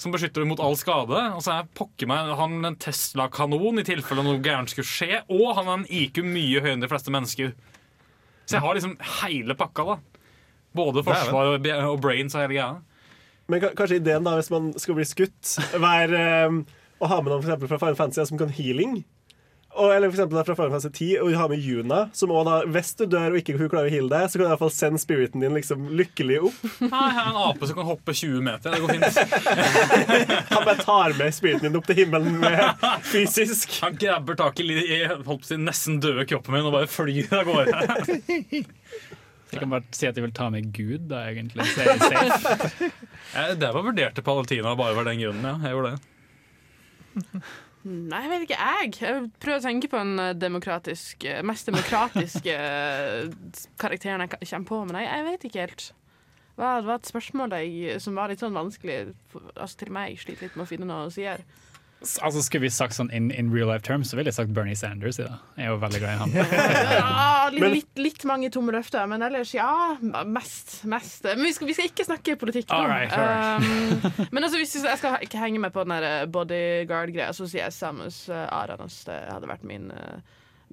som beskytter mot all skade. Og så er pokker meg han en Tesla-kanon i tilfelle noe gærent skulle skje. Og han har en IQ mye høyere enn de fleste mennesker. Så jeg har liksom hele pakka, da. Både forsvar og, og brains og hele greia. Men kanskje ideen da, hvis man skal bli skutt, være um, å ha med noen for fra Final Fantasy som kan healing. Og, eller for eksempel da fra Final 10 og du har med Juna, som også da, hvis du dør og ikke hun klarer å heale deg, så kan du i hvert fall sende spiriten din liksom lykkelig opp. Nei, jeg har en ape som kan hoppe 20 meter. Det går fint. Han bare tar med spiriten din opp til himmelen med fysisk. Han grabber tak i, i holdt på nesten døde kroppen min og bare flyr av gårde. Jeg kan bare si at jeg vil ta med Gud, da, egentlig. Så er safe. Jeg- Det var vurdert til Palatina bare var den grunnen. Ja, jeg gjorde det. Nei, jeg vet ikke. Jeg Jeg prøver å tenke på den eh, demokratisk, eh, mest demokratiske eh, karakteren jeg kommer på, men jeg, jeg vet ikke helt. Det var et spørsmål jeg, som var litt sånn vanskelig altså til meg. Jeg sliter litt med å finne noe å si her. Altså, skulle vi sagt sånn in, in real life terms, så ville jeg sagt Bernie Sanders. Ja. Jeg er jo veldig glad i han. Ja, litt, litt, litt mange tomme løfter, men ellers ja. Mest. mest. Men vi skal, vi skal ikke snakke politikk nå. All right, all right. Um, men altså, hvis jeg skal ikke henge med på den der bodyguard-greia, så sier jeg Samus uh, Aranas. Det hadde vært min, uh,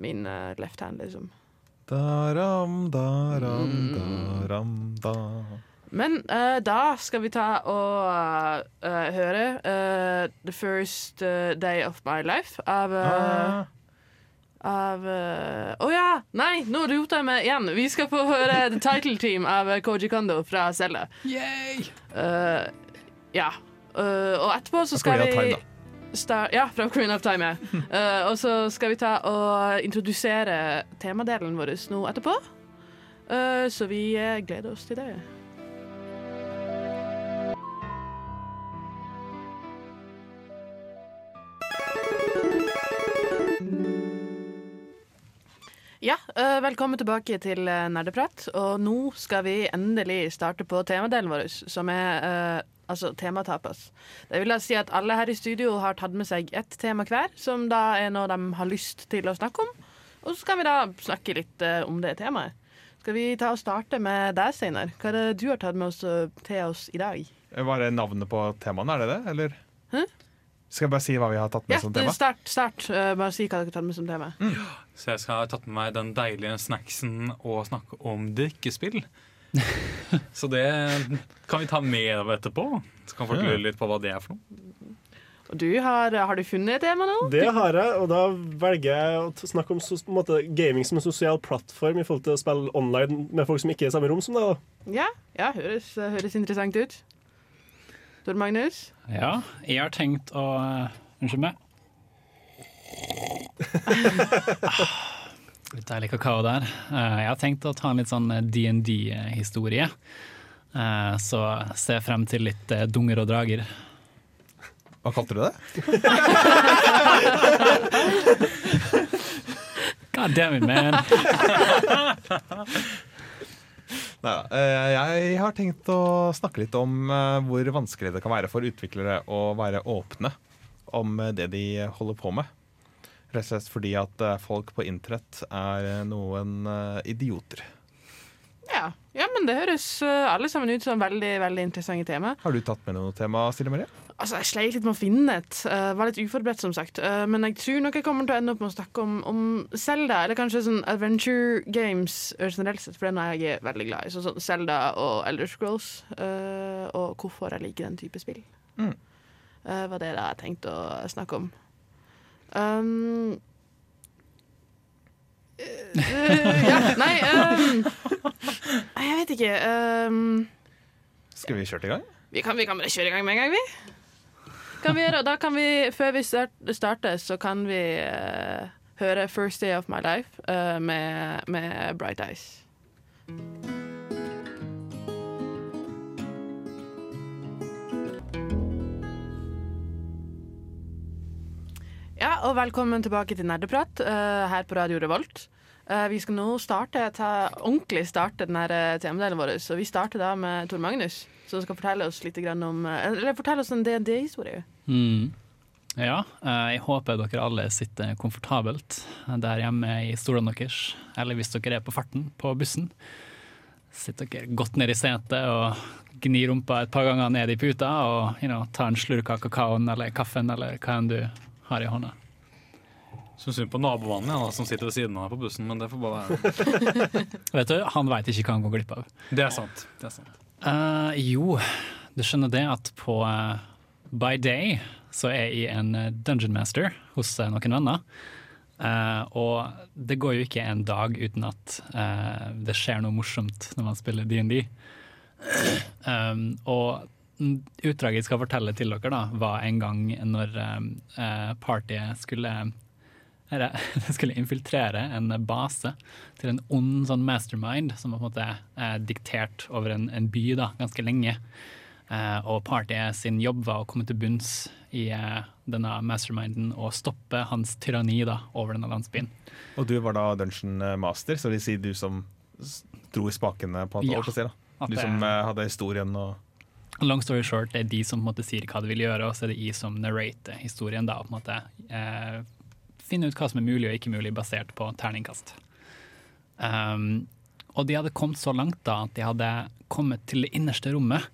min uh, left hand, liksom. da ram, da-ram, da. Men uh, da skal vi ta og uh, høre uh, The First Day of My Life av uh. Av uh, oh, ja! Nei, nå roter jeg meg igjen. Vi skal få høre The Title Team av Koji Kondo fra! Uh, ja. Og etterpå så skal vi Time, da. ja, fra Queen of Time. Ja. Uh, og så skal vi ta og introdusere temadelen vår nå etterpå. Uh, så vi gleder oss til det. Ja, eh, velkommen tilbake til eh, Nerdeprat. Og nå skal vi endelig starte på temadelen vår, som er uh, altså tematapas. Det vil da si at alle her i studio har tatt med seg ett tema hver, som da er noe de har lyst til å snakke om. Og så skal vi da snakke litt uh, om det temaet. Skal vi ta og starte med deg, Steinar? Hva er det du har tatt med oss uh, til oss i dag? Hva er navnet på temaene, er det det? Eller Hæ? Skal jeg bare si hva vi har tatt med Ja, som du, tema? start. start. Eh, bare si hva dere har tatt med som tema. Så jeg skal ha tatt med meg den deilige snacksen og snakke om drikkespill. Så det kan vi ta av etterpå. Så kan folk Ja. lure litt på hva det er for noe. Og du har, har du funnet et tema nå? Det har jeg, og da velger jeg å snakke om en måte, gaming som en sosial plattform i forhold til å spille online med folk som ikke er i samme rom som deg. Ja, ja høres, høres interessant ut. Tor Magnus? Ja, jeg har tenkt å uh, Unnskyld meg. Litt deilig kakao der. Eh, jeg har tenkt å ta en litt sånn DND-historie. Eh, så se frem til litt eh, dunger og drager. Hva kalte du det? God damn it, man. Neida. Eh, Jeg har tenkt å snakke litt om eh, hvor vanskelig det kan være for utviklere å være åpne om eh, det de holder på med. Rett og slett fordi at folk på internett er noen idioter. Ja. ja, men det høres alle sammen ut som veldig veldig interessante tema. Har du tatt med noe tema, Stille Marie? Altså, Jeg sleit litt med å finne et. Uh, var litt uforberedt, som sagt. Uh, men jeg tror nok jeg kommer til å ende opp med å snakke om, om Zelda, eller kanskje sånn adventure games eh, generelt sett, for den er jeg veldig glad i. Så sånn Zelda og Elder Scrolls, uh, og hvorfor jeg liker den type spill. Mm. Uh, var det da jeg tenkte å snakke om. Um, eh, ja, nei um, jeg vet ikke. Um, Skal vi kjøre i gang? vi kan, vi kan bare kjøre i gang med en gang, vi. Kan vi gjøre, da kan vi, før vi starter, så kan vi uh, høre 'First Day of My Life' uh, med, med Bright Eyes. Ja, og velkommen tilbake til Nerdeprat uh, her på Radio Revolt. Eh, vi skal nå starte, ta, ordentlig starte den her eh, vår, så vi starter da med Tor Magnus, som skal fortelle oss litt om eh, Eller fortelle oss en DND-historie. Mm. Ja, jeg håper dere alle sitter komfortabelt der hjemme i stolene deres. Eller hvis dere er på farten på bussen, sitter dere godt ned i setet og gnir rumpa et par ganger ned i puta og you know, tar en slurk av kakaoen eller kaffen eller hva enn du har i hånda. Syns synd på nabomannen ja, som sitter ved siden av på bussen, men det får bare være. Vet du, Han veit ikke hva han går glipp av. Det er sant. Det er sant. Uh, jo, du skjønner det at på uh, By Day så er jeg en eh, Dungeon Master hos uh, noen venner. Og det går jo ikke en dag uten at det skjer noe morsomt når man spiller DND. um, og utdraget jeg skal fortelle til dere, da, var en gang når partiet skulle det skulle infiltrere en base til en ond sånn mastermind som på en måte eh, diktert over en, en by da, ganske lenge. Eh, og partiet sin jobb var å komme til bunns i eh, denne masterminden og stoppe hans tyranni da, over denne landsbyen. Og du var da Dungeon Master, så det vil si du som dro i spakene på et Ja, år? da. Du som eh, hadde historien og Long story short, det er de som på en måte sier hva de vil gjøre, og så er det jeg som narrater historien. da, på en måte eh, Finne ut hva som er mulig og ikke mulig, basert på terningkast. Um, og de hadde kommet så langt da at de hadde kommet til det innerste rommet.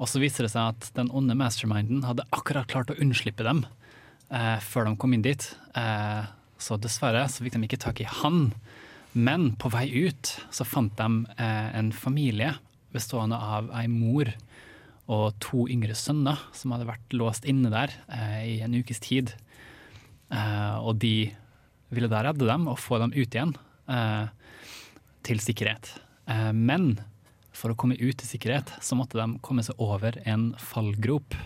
Og så viser det seg at den onde masterminden hadde akkurat klart å unnslippe dem uh, før de kom inn dit. Uh, så dessverre så fikk de ikke tak i han. Men på vei ut så fant de uh, en familie bestående av ei mor og to yngre sønner som hadde vært låst inne der i en ukes tid. Eh, og de ville da redde dem og få dem ut igjen eh, til sikkerhet. Eh, men for å komme ut til sikkerhet så måtte de komme seg over en fallgrop.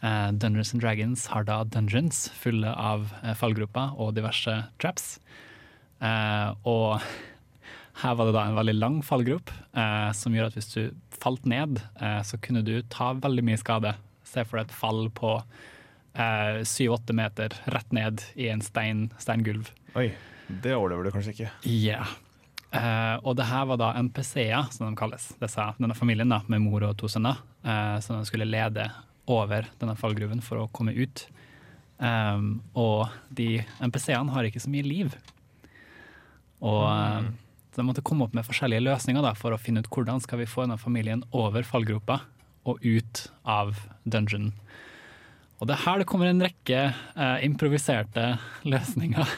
Eh, Dungeons and Dragons har da dungeons fulle av eh, fallgroper og diverse traps. Eh, og her var det da en veldig lang fallgrop, som gjør at hvis du falt ned, så kunne du ta veldig mye skade. Se for deg et fall på syv-åtte meter rett ned i en stein, steingulv. Oi, det overlever du kanskje ikke. Ja. Eh, og det her var da MPC-er, som de kalles. Disse, denne familien da, med mor og to sønner, eh, som de skulle lede over denne fallgruven for å komme ut. Um, og de MPC-ene har ikke så mye liv. Og eh, så de måtte komme opp med forskjellige løsninger da, for å finne ut hvordan skal vi få denne familien over fallgropa og ut av dungeon. Og det er her det kommer en rekke eh, improviserte løsninger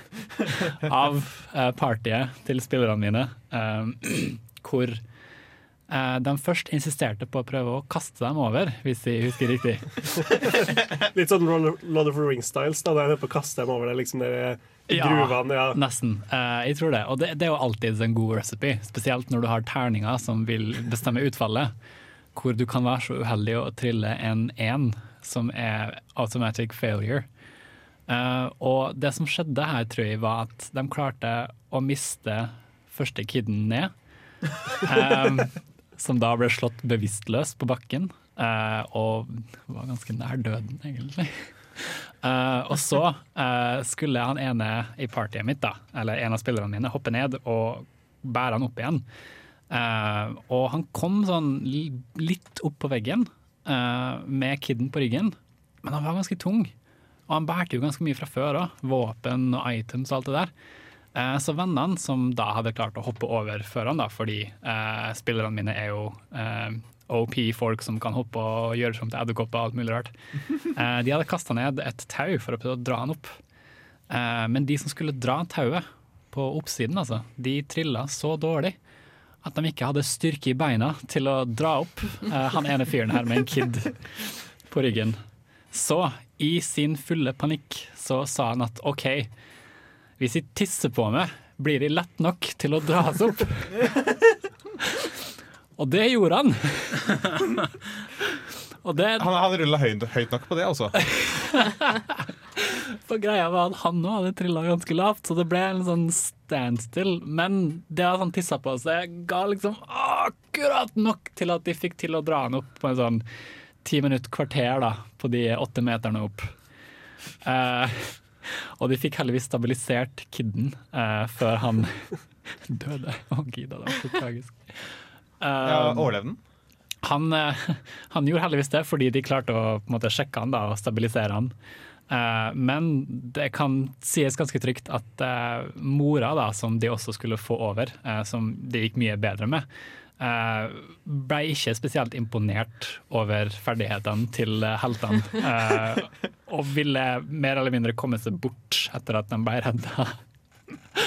av eh, partiet til spillerne mine, eh, hvor eh, de først insisterte på å prøve å kaste dem over, hvis jeg husker riktig. Litt sånn Lord of the Rings-styles, da, de er på å kaste dem over det, liksom der gruvene. Ja. nesten. Eh, jeg tror det. Og det, det er jo alltid en god recipe, spesielt når du har terninger som vil bestemme utfallet. Hvor du kan være så uheldig å trille en én, som er automatic failure. Uh, og det som skjedde her, tror jeg, var at de klarte å miste første kiden ned. Um, som da ble slått bevisstløs på bakken, uh, og var ganske nær døden, egentlig. Uh, og så skulle han ene i partyet mitt, da, eller en av spillerne mine, hoppe ned og bære han opp igjen. Og han kom sånn litt opp på veggen eh, med kiden på ryggen, men han var ganske tung. Og han bærte jo ganske mye fra før òg, våpen og items og alt det der. Eh, Så vennene som da hadde klart å hoppe over før han, da, fordi eh, spillerne mine er jo OP-folk som kan hoppe og gjøre som til edderkopper og alt mulig rart, eh, de hadde kasta ned et tau for å prøve å dra han opp. Eh, men de som skulle dra tauet på oppsiden, altså, de trilla så dårlig at de ikke hadde styrke i beina til å dra opp eh, han ene fyren her med en kid på ryggen. Så i sin fulle panikk så sa han at OK, hvis jeg tisser på meg, blir de lett nok til å dras opp. Og det gjorde han. Det, Han, han rulla høyt, høyt nok på det, altså. For greia var at han òg hadde trilla ganske lavt, så det ble en sånn standstill. Men det at han tissa på seg, ga liksom akkurat nok til at de fikk til å dra han opp på en sånn ti minutt kvarter da, på de åtte meterne opp. Eh, Og de fikk heldigvis stabilisert kidden eh, før han døde. Å, gida, det var så tragisk. Ja, Um, Overlevde den? Han, eh, han gjorde heldigvis det, fordi de klarte å måte, sjekke han da, og stabilisere han. Eh, men det kan sies ganske trygt at eh, mora, da, som de også skulle få over, som det gikk mye bedre med, ble ikke spesielt imponert over ferdighetene til heltene. og ville mer eller mindre komme seg bort etter at de ble redda.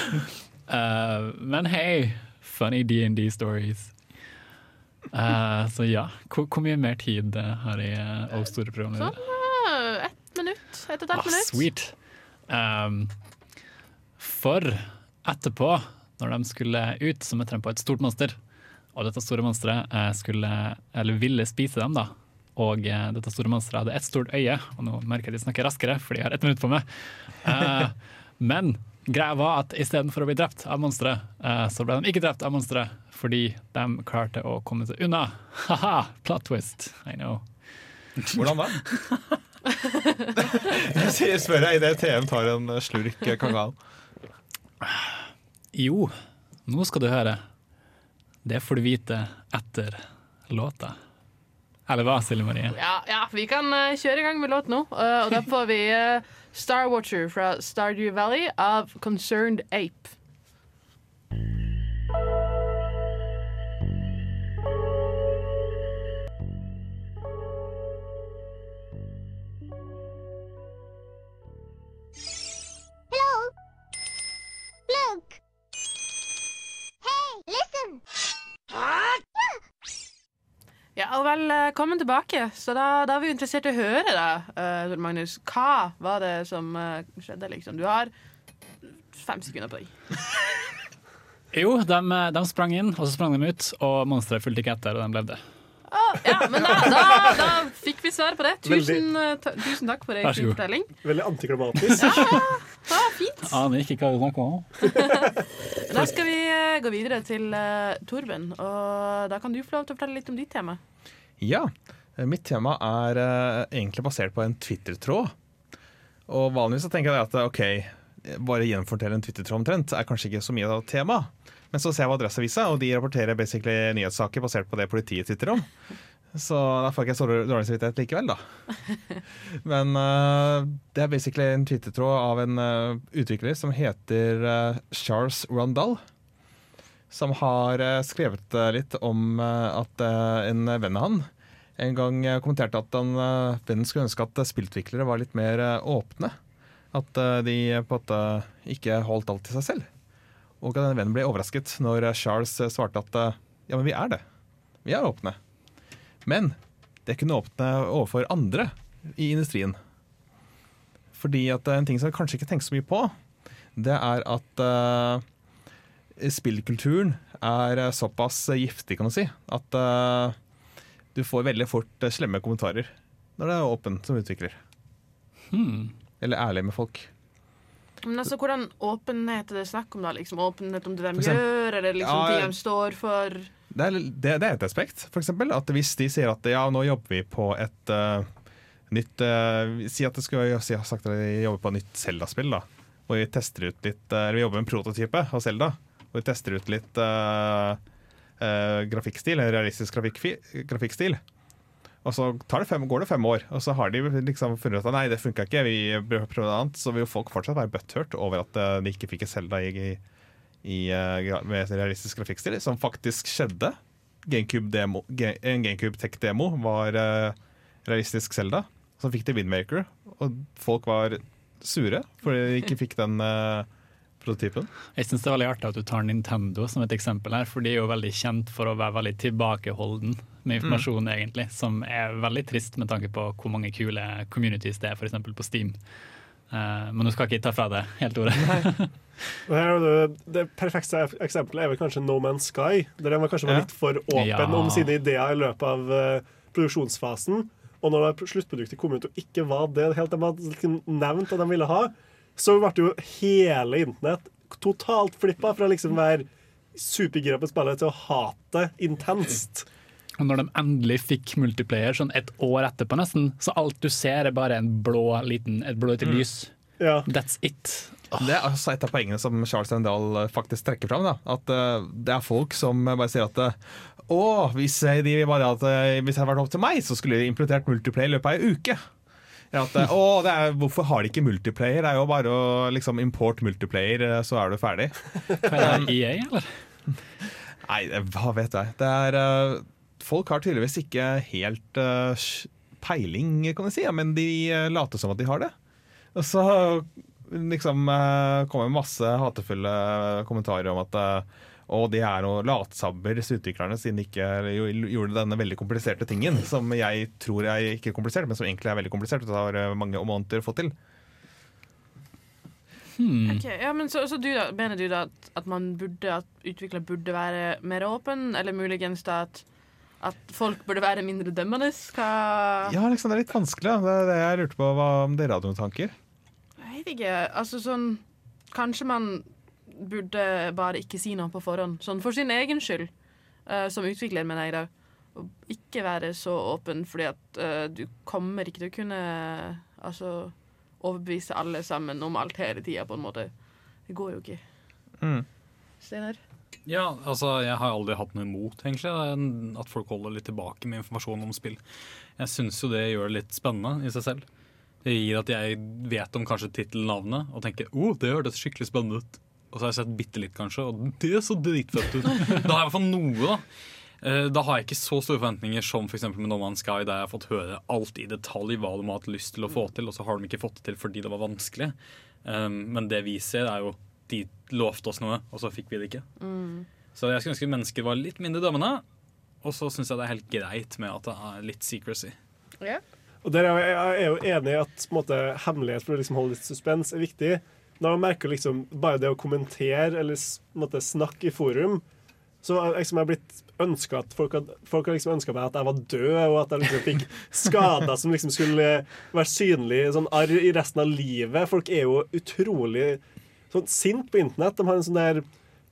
Men hei, funny D&D stories. Eh, så ja, hvor, hvor mye mer tid eh, har jeg uh, og store programleder? Ah, ett minutt. Ett og et halvt Ah, minutt. sweet. Um, for etterpå, når de skulle ut, så møtte de på et stort monster. Og dette store monsteret eh, skulle, eller ville spise dem, da. Og eh, dette store monsteret hadde ett stort øye, og nå merker jeg de snakker raskere, for de har ett minutt på meg. Eh, men greia var at istedenfor å bli drept av monsteret, eh, så ble de ikke drept av monsteret, fordi de klarte å komme seg unna. Ha-ha, plot twist. I know. Hvordan da? Jeg spør jeg idet TM tar en slurk eh, kakao. Jo, nå skal du høre. Det får du vite etter låta. Eller hva, Silje Marie? Ja, ja, vi kan eh, kjøre i gang med låt nå. eh, og da får vi eh, Star Watcher fra Stardew Valley av Concerned Ape. Look! Hey, listen! Ja, og Velkommen tilbake. Så da, da er vi interessert i å høre, da, uh, Magnus. Hva var det som uh, skjedde, liksom? Du har fem sekunder på deg. Jo, de, de sprang inn, og så sprang de ut, og monsteret fulgte ikke etter, og de levde. Ah, ja, men da, da, da fikk vi svar på det. Tusen, eh, tusen takk for Vær fin fortelling. Veldig antiklimatisk. Ja, fint. Aner ikke hva du snakker om. Da skal vi eh, gå videre til uh, Torben, og da kan du få lov til å fortelle litt om ditt tema. Ja, mitt tema er uh, egentlig basert på en Twitter-tråd. Og vanligvis så tenker jeg at ok, bare gjenfortelle en Twitter-tråd omtrent er kanskje ikke så mye av tema. Men så ser jeg på Adresseavisa, og de rapporterer basically nyhetssaker basert på det politiet twitterer om. Så da får jeg ikke så dårlig samvittighet likevel, da. Men uh, det er basically en Twitter-tråd av en uh, utvikler som heter uh, Charles Rondal. Som har skrevet litt om at en venn av han en gang kommenterte at han, vennen skulle ønske at spillutviklere var litt mer åpne. At de på en måte ikke holdt alt til seg selv. Og at den vennen ble overrasket når Charles eh, svarte at eh, ja, men vi er det. Vi er åpne. Men det kunne åpne overfor andre i industrien. Fordi at eh, en ting som jeg kanskje ikke tenker så mye på, det er at uh, spillkulturen er såpass giftig, kan du si, at uh, du får veldig fort slemme kommentarer når det er åpen som utvikler. Hmm. Eller ærlig med folk. Men altså, Hvordan åpenhet er det snakk om? da? Liksom Åpenhet om det de eksempel- gjør, eller liksom Ja, ting de står for? Det er, det, det er et aspekt, eksempel. At hvis de sier at ja, nå jobber vi på et uh, nytt uh, Si at det skal, si, jeg har sagt at vi jobber på et nytt Zelda-spill. da Og vi tester ut litt uh, Eller vi jobber med en prototype av Zelda. Og vi tester ut litt grafikkstil, en realistisk grafikk, grafikkstil. Og så det fem, går det fem år, og så har de liksom funnet ut at nei, det funka ikke, vi prøver noe annet. Så vil folk fortsatt være butthurt over at eh, de ikke fikk et i, eh, med realistisk grafikkstil, som faktisk skjedde. GameCube demo, en GameCube Tech-demo var eh, realistisk Zelda. Så fikk de Windmaker, og folk var sure fordi de ikke fikk den uh, prototypen. Jeg synes det er veldig artig at du tar Nintendo som et eksempel her, for de er jo veldig kjent for å være veldig tilbakeholden med informasjon, egentlig, som er veldig trist med tanke på hvor mange kule communities det er, f.eks. på Steam. Uh, men nå skal ikke ta fra deg helt ordet. Det, det perfekte eksempelet er vel kanskje No Man's Sky. Der de var kanskje var litt for åpen Ja. om sine ideer i løpet av uh, produksjonsfasen. Og når det sluttproduktet kom ut og ikke var det helt de hadde liksom nevnt at de ville ha, så ble jo hele internett totalt flippa fra liksom være supergira på spillet til å hate intenst. Og når de endelig fikk multiplayer sånn et år etterpå nesten, så alt du ser er bare en blå liten, et blå lite Mm. lys. That's it. Det er altså et av poengene som Charles Rendal faktisk trekker fram. Da. At uh, det er folk som bare sier at eh, å, hvis, de bare hadde, hvis det hadde vært opp til meg, så skulle de implementert multiplayer i løpet av ei uke. Ja, at, eh, å, det er, hvorfor har de ikke multiplayer? Det er jo bare å liksom, import multiplayer, eh, så er du ferdig. Er det, EA, eller? Nei, hva vet jeg. Det er, eh, folk har tydeligvis ikke helt uh, peiling, kan jeg si, ja, men de eh, later som at de har det. Og så liksom uh, kommer masse hatefulle kommentarer om at uh, og de er noen latsabber, disse utviklerne, siden de ikke gjorde denne veldig kompliserte tingen. Som jeg tror er ikke komplisert, men som egentlig er veldig komplisert. Og det har eh, mange måneder å få til. Ok, ja, men så, så du da, Mener du da at, at man burde At utvikler burde være mer åpen, eller muligens da at, at folk burde være mindre dømmende? Hva Ja, liksom, det er litt vanskelig. da. Det er det jeg lurte på hva om dere hadde noen tanker. Jeg vet ikke. Altså sånn Kanskje man burde bare ikke si noe på forhånd. Sånn for sin egen skyld. eh, som utvikler, mener jeg da. Og ikke være så åpen, fordi at eh, du kommer ikke til å kunne altså, overbevise alle sammen om alt hele tida, på en måte. Det går jo ikke. Mm. Steinar? Ja, altså Jeg har aldri hatt noe imot egentlig at folk holder litt tilbake med informasjon om spill. Jeg syns jo det gjør det litt spennende i seg selv. Det gir at jeg vet om kanskje tittelnavnet og tenker oh, det hørtes skikkelig spennende ut. Og så har jeg sett bitte litt, kanskje, og det så dritfett ut. Da har jeg i hvert fall noe, da. Eh, Da har jeg ikke så store forventninger som for med No Man's Sky, der jeg har fått høre alt i detalj hva de har hatt lyst til å få til, og så har de ikke fått det til fordi det var vanskelig. Um, Men det vi ser, er jo de lovte oss noe, og så fikk vi det ikke. Mm. Så jeg skulle ønske mennesker var litt mindre dømmende. Og så syns jeg det er helt greit med at det er litt secrecy. Yeah. Og der er jeg, jeg er jo enig i at måte, hemmelighet for å liksom holde litt suspens er viktig. Når man merker liksom bare det å kommentere eller måte, snakke i forum, så har liksom, jeg blitt ønska at folk folk har liksom ønska meg at jeg var død, og at jeg liksom fikk skader som liksom skulle være synlige sånn arr i resten av livet. Folk er jo utrolig sånn sint på internett. De har en sånn der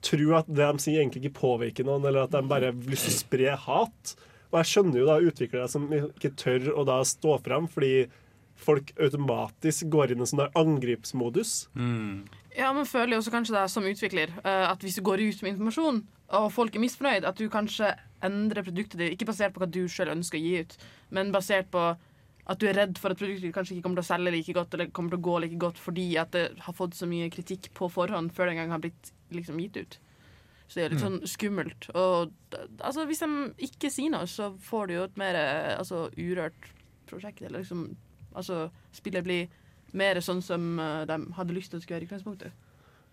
tro at det de sier, egentlig ikke påvirker noen, eller at de bare har lyst til å spre hat. Og jeg skjønner jo da utviklere som ikke tør å da stå fram, fordi folk automatisk går inn i en sånn der angripsmodus. Ja, men føler jo også kanskje det som utvikler eh, at hvis du går ut med informasjon, og folk er misfornøyd, at du kanskje endrer produktet ditt, ikke basert på hva du selv ønsker å gi ut, men basert på at du er redd for at produktet kanskje ikke kommer til å selge like godt, eller kommer til å gå like godt fordi at det har fått så mye kritikk på forhånd før det engang har blitt liksom, gitt ut. Så det er litt Mm. sånn skummelt. Og altså, hvis de ikke sier noe, så får du jo et mer altså, urørt prosjekt. Eller liksom Altså, spillet blir mer sånn som eh, de hadde lyst til å skulle være i utgangspunktet.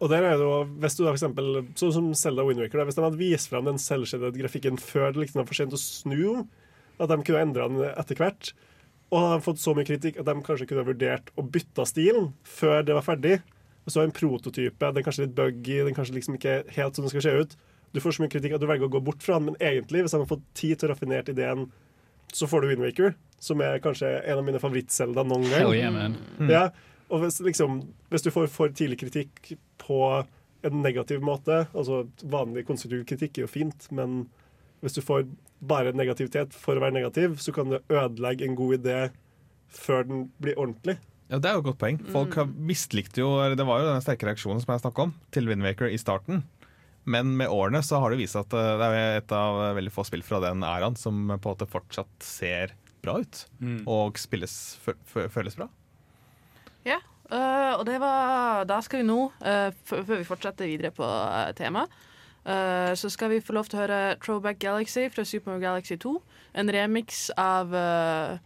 Og der er det jo, hvis du da for eksempel, sånn som Zelda Wind Waker, da, hvis de hadde vist fram den selvskjedede grafikken før det liksom var for sent å snu om, at de kunne endre den etter hvert, og de de fått så mye kritikk at de kanskje kunne ha vurdert å bytte stilen før det var ferdig, og så en prototype, den er kanskje litt buggy, den er kanskje liksom ikke helt som den skal se ut. Du får så mye kritikk at du velger å gå bort fra den, men egentlig, hvis de har fått tid til å raffinere ideen, så får du Wind Waker, som er kanskje en av mine favoritt-Zelda noen gang. Hell yeah, man. Mm. Ja, og hvis, liksom, hvis du får for tidlig kritikk på en negativ måte altså Vanlig konstruktiv kritikk er jo fint, men hvis du får bare negativitet for å være negativ, så kan det ødelegge en god idé før den blir ordentlig. Ja, Det er jo et godt poeng. Folk har mislikte jo Det var jo den sterke reaksjonen som jeg snakka om, til Windwaker i starten. Men med årene så har det vist at eh, det er et av veldig få spill fra den æraen som på en måte fortsatt ser bra ut. Mm. Og spilles fø- fø- føles bra. Ja, øh, og det var Da skal vi nå, øh, før vi fortsetter videre på temaet, øh, så skal vi få lov til å høre Throwback Galaxy fra Super Galaxy 2. En remix av uh,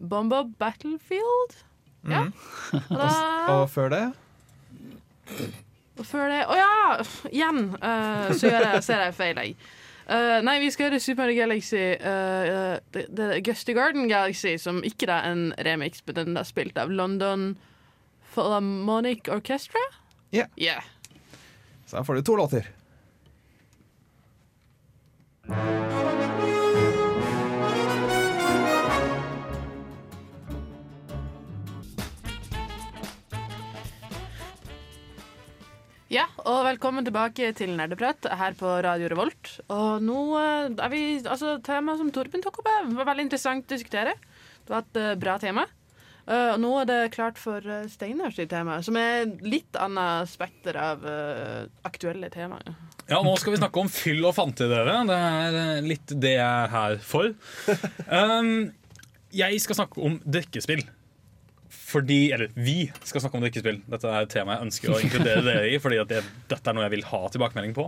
Bombo Battlefield. Ja. Og, da, Og før det og før det Å ja! Igjen så gjør jeg, ser jeg feil, jeg. Nei, vi skal høre Super Galaxy uh, the er Gusty Garden Galaxy, som ikke er en remix, men den er spilt av London Philharmonic Orchestra. Ja. Yeah. Så her får du to låter. Ja, og velkommen tilbake til Nerdeprat her på Radio Revolt. Og nå eh, er vi Altså, temaet som Torben tok opp, var veldig interessant å diskutere. Det var et eh, bra tema. Eh, og nå er det klart for uh, Steinar sitt tema, som er litt annet spekter av uh, aktuelle temaer. Ja, nå skal vi snakke om fyll og fantidere. Det er eh, litt det jeg er her for. Um, jeg skal snakke om drikkespill. Fordi, eller vi skal snakke om drikkespill. Dette er et tema jeg ønsker å inkludere dere i, fordi at det, dette er noe jeg vil ha tilbakemelding på.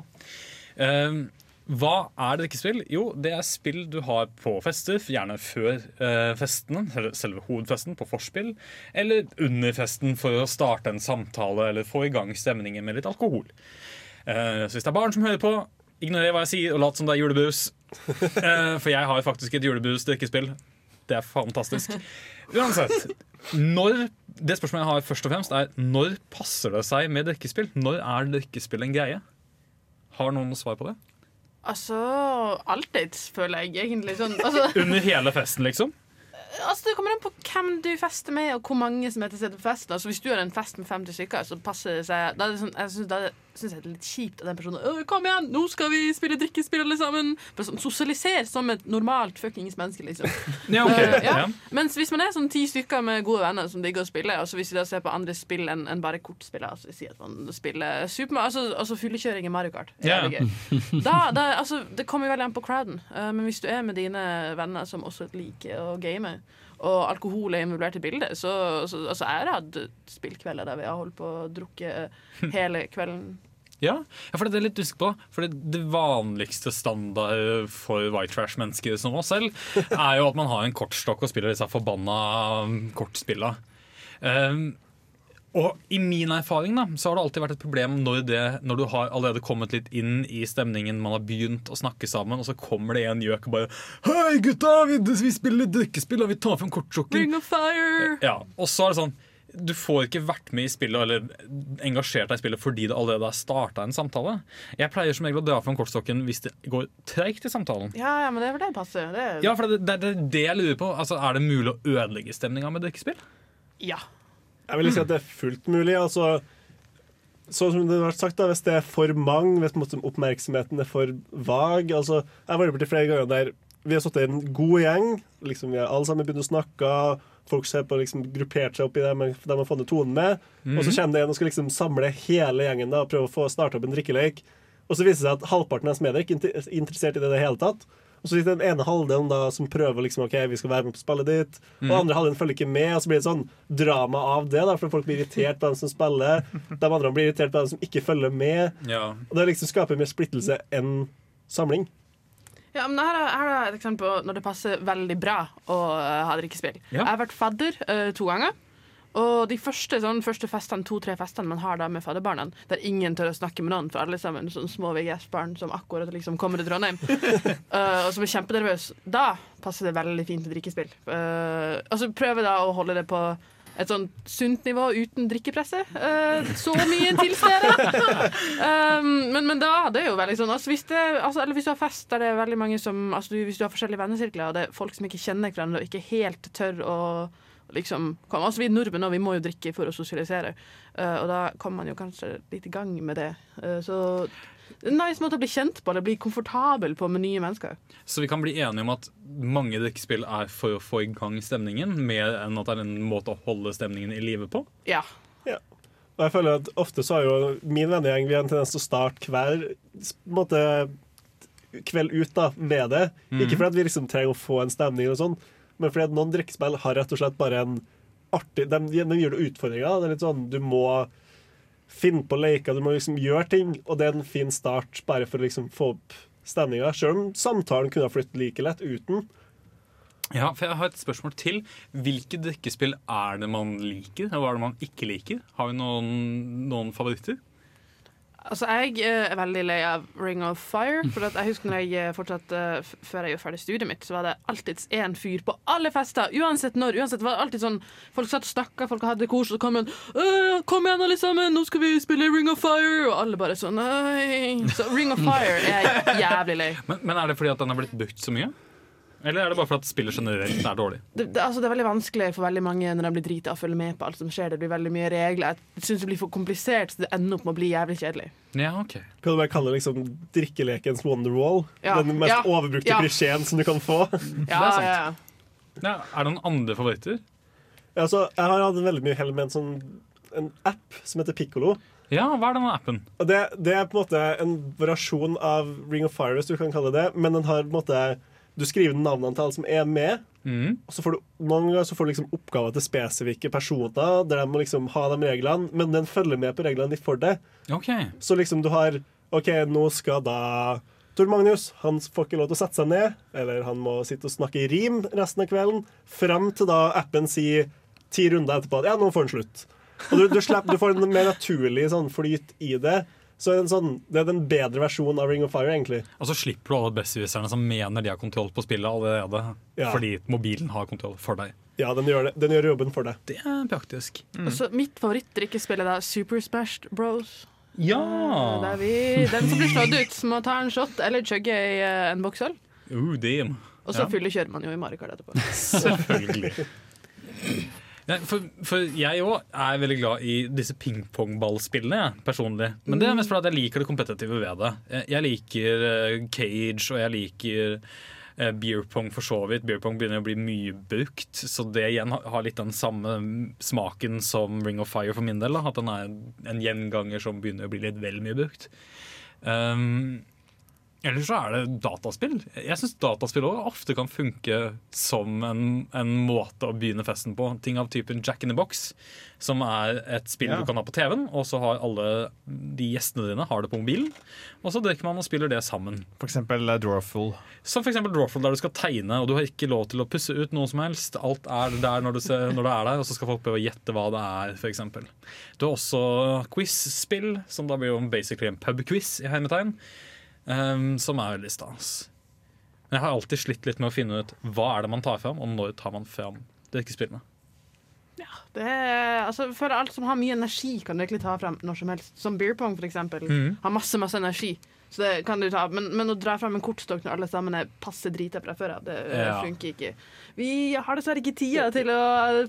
Um, hva er drikkespill? Jo, det er spill du har på fester, gjerne før eh, festen, eller selve hovedfesten, på forspill, eller under festen for å starte en samtale eller få i gang stemningen med litt alkohol. Eh, så hvis det er barn som hører på, ignorer hva jeg sier, og lat som det er julebrus. Eh, for jeg har faktisk et julebrus-drikkespill. Det er fantastisk. Uansett. Når, det spørsmålet jeg har først og fremst er Når passer det seg med drikkespill? Når er drikkespill en greie? Har noen noe svar på det? Altså alltids, føler jeg egentlig. Sånn, altså, Under hele festen, liksom? altså, det kommer an på hvem du fester med, og hvor mange som er til stede på festen. Altså, hvis du har en fest med 50 stykker, så passer det seg Da er det sånn, jeg synes, da syns jeg det er litt kjipt av den personen Kom igjen, nå skal vi spille drikkespill, alle sammen! Sånn, Sosialiser som et normalt fuckings menneske, liksom. Ja, okay. uh, ja. Mens hvis man er sånn ti stykker med gode venner som digger å spille, og så hvis vi da ser på andre spill enn en bare kortspill, altså si at man spiller Superman, altså, altså fyllekjøring i Mario Kart, gøy. Da, da, altså, det kommer jo veldig an på crowden, uh, men hvis du er med dine venner som også liker å game, og alkohol er involvert i bildet, så, så altså, jeg har hatt spillkvelder der vi har holdt på å drukke hele kvelden. Ja, for det er litt usikker på For det, vanligste standard for white trash-mennesker som oss selv, er jo at man har en kortstokk og spiller disse forbanna kortspilla. Um, og i min erfaring da, så har det alltid vært et problem når, det, når du har allerede kommet litt inn i stemningen, man har begynt å snakke sammen, og så kommer det en gjøk og bare Hei, gutta! Vi, vi spiller drikkespill, og vi tar frem. Ring of fire! Ja, og så er det sånn du får ikke vært med i spillet eller engasjert deg i spillet fordi det allerede har starta en samtale. Jeg pleier som regel å dra fram kortstokken hvis det går treigt i samtalen. Ja, ja, men det er for det passer. Det er, Ja, for det, det, det er det jeg lurer på. Altså, Er det mulig å ødelegge stemninga med drikkespill? ja. Jeg vil si at det er fullt mulig. Altså, sånn som det har vært sagt da, Hvis det er for mange, hvis oppmerksomheten er for vag altså, Jeg har vært borti flere ganger der vi har sittet i en god gjeng. Liksom, vi har alle sammen begynt å snakke. Folk ser på liksom, gruppert seg opp i det de har ned tonen med. Og så Mhm. kommer det en og skal liksom samle hele gjengen da, og prøve å få starte opp en drikkelek. Og så viser det seg at halvparten av oss er ikke inter- interessert i det i det hele tatt. Og så sitter den ene halvdelen da som prøver liksom, ok, vi skal være med på spillet ditt. Og den andre halvdelen følger ikke med, og så blir det sånn drama av det. da, For folk blir irritert på dem som spiller. De andre blir irritert på dem som ikke følger med. Ja. Og det liksom skaper mer splittelse enn samling. Ja, men her er, her er et eksempel på når det passer veldig bra å eh, ha drikkespill. Ja. Jeg har vært fadder uh, to ganger. Og de første, sånn, første festene, to-tre festene man har da med fadderbarna, der ingen tør å snakke med noen, for alle sammen sånn små VGS-barn som akkurat liksom kommer til Trondheim, uh, og som er kjempenervøse, da passer det veldig fint med drikkespill. Uh, altså Prøve da å holde det på et sånn sunt nivå uten drikkepresse. Uh, så mye tilstede! Um, men, men da det er jo veldig sånn altså hvis, det, altså, Eller hvis du har fest der det er veldig mange som altså, du, Hvis du har forskjellige vennesirkler, og det er folk som ikke kjenner hverandre og ikke helt tør å liksom kom, Altså Vi nordmenn og vi må jo drikke for å sosialisere, uh, og da kommer man jo kanskje litt i gang med det. Uh, så en nice måte å bli kjent på, eller bli komfortabel på med nye mennesker. Så vi kan bli enige om at mange drikkespill er for å få i gang stemningen, mer enn at det er en måte å holde stemningen i live på? Ja. Og jeg føler at ofte så har jo min vennegjeng Vi har en tendens til å starte hver måte, kveld ut da, med det. Mm. Ikke fordi vi liksom trenger å få en stemning, og sånn men fordi at noen drikkespill har rett og slett bare en artig De, de, gir det utfordringer. Det er litt sånn, Du må finne på leker, du må liksom gjøre ting, og det er en fin start bare for å liksom få opp stemninga. Selv om samtalen kunne ha flyttet like lett uten. Ja, for Jeg har et spørsmål til. Hvilke drikkespill er det man liker, og hva er det man ikke liker? Har vi noen, noen favoritter? Altså, Jeg eh, er veldig lei av Ring of Fire. For at jeg husker når jeg eh, fortsatt, eh, Før jeg gjorde ferdig studiet mitt, så var det alltids én fyr på alle fester. Uansett når. uansett var det alltid sånn Folk satt og snakka, folk hadde kos, og så kom en «Øh, Kom igjen, alle sammen, nå skal vi spille Ring of Fire! Og alle bare sånn Nei. Så Ring of Fire er jeg jævlig lei. Men, men er det fordi at den har blitt brukt så mye? Eller er det bare for at spillet generelt er dårlig? Det, det, altså, det er veldig vanskelig for veldig mange når de blir drita å følge med på alt som skjer. Det blir veldig mye regler. Jeg syns det blir for komplisert, så det ender opp med å bli jævlig kjedelig. Ja, ok. Kan du bare kalle det liksom drikkelekens Wonderwall? Ja, Den mest ja, overbrukte ja. klisjeen som du kan få. Ja, sant. ja, ja. Ja, er det noen andre favoritter? Altså, jeg har hatt veldig mye hell med en sånn en app som heter Piccolo. Ja, hva er denne appen? Det, det er på en måte en variasjon av Ring of Fire, hvis du kan kalle det det. Men den har på en måte Du skriver alle som er med. Mm. Og så får du noen ganger så får du liksom oppgaver til spesifikke personer, der de må liksom ha de reglene, men den følger med på reglene ditt for det. Okay. Så liksom du har OK, nå skal da Tor Magnus han får ikke lov til å sette seg ned, eller han må sitte og snakke i rim resten av kvelden, fram til da appen sier ti runder etterpå at ja, nå får han slutt. Og du, du, slipper, du får en mer naturlig sånn flyt i det. Så en sånn, Det er den bedre versjonen av Ring of Fire, egentlig. Og så slipper du alle besserwisserne som mener de har kontroll på spillet allerede, Ja. fordi mobilen har kontroll for deg. Ja, den gjør, det, den gjør jobben for deg. Det er praktisk. Og så mitt favorittdrikkespill er da Super Smashed Bros. Ja! Der vi, den som blir slått ut, må ta en shot eller chugge i eh, en boks øl. Uh. Og så Ja. fyllekjører man jo i Mario Kart etterpå. Selvfølgelig. Ja, for, for jeg òg er veldig glad i disse pingpongballspillene, jeg, personlig. Men det er mest fordi jeg liker det kompetitive ved det. Jeg, liker eh, Cage, og jeg liker eh, beer pong for så vidt. Beer pong begynner å bli mye brukt, så det igjen har litt den samme smaken som Ring of Fire for min del. Da. At den er en gjenganger som begynner å bli litt vel mye brukt. Um, Eller så er det dataspill. Jeg syns dataspill også ofte kan funke som en, en måte å begynne festen på. Ting av typen Jack in the Box, som er et spill Ja. du kan ha på TV-en, og så har alle de gjestene dine har det på mobilen. Og så drikker man og spiller det sammen. For eksempel uh, Drawful. Som for eksempel Drawful, der du skal tegne, og du har ikke lov til å pusse ut noe som helst. Alt er der når du, ser, når du er der, og så skal folk prøve å gjette hva det er, eksempel. Du har også quiz-spill, som da blir jo basically en pub-quiz i hermetegn. Um, som er veldig stas. Men jeg har alltid slitt litt med å finne ut hva er det man tar fram, og når tar man fram drikkespillene. Det er, altså, for Alt som har mye energi, kan du egentlig ta fram når som helst. Som beer pong, for eksempel. Mhm. Har masse masse energi. Så det kan du ta Men, men å dra frem en kortstokk når alle sammen er passe drita fra før av, det eh, Ja. funker ikke. Vi har dessverre ikke tida til å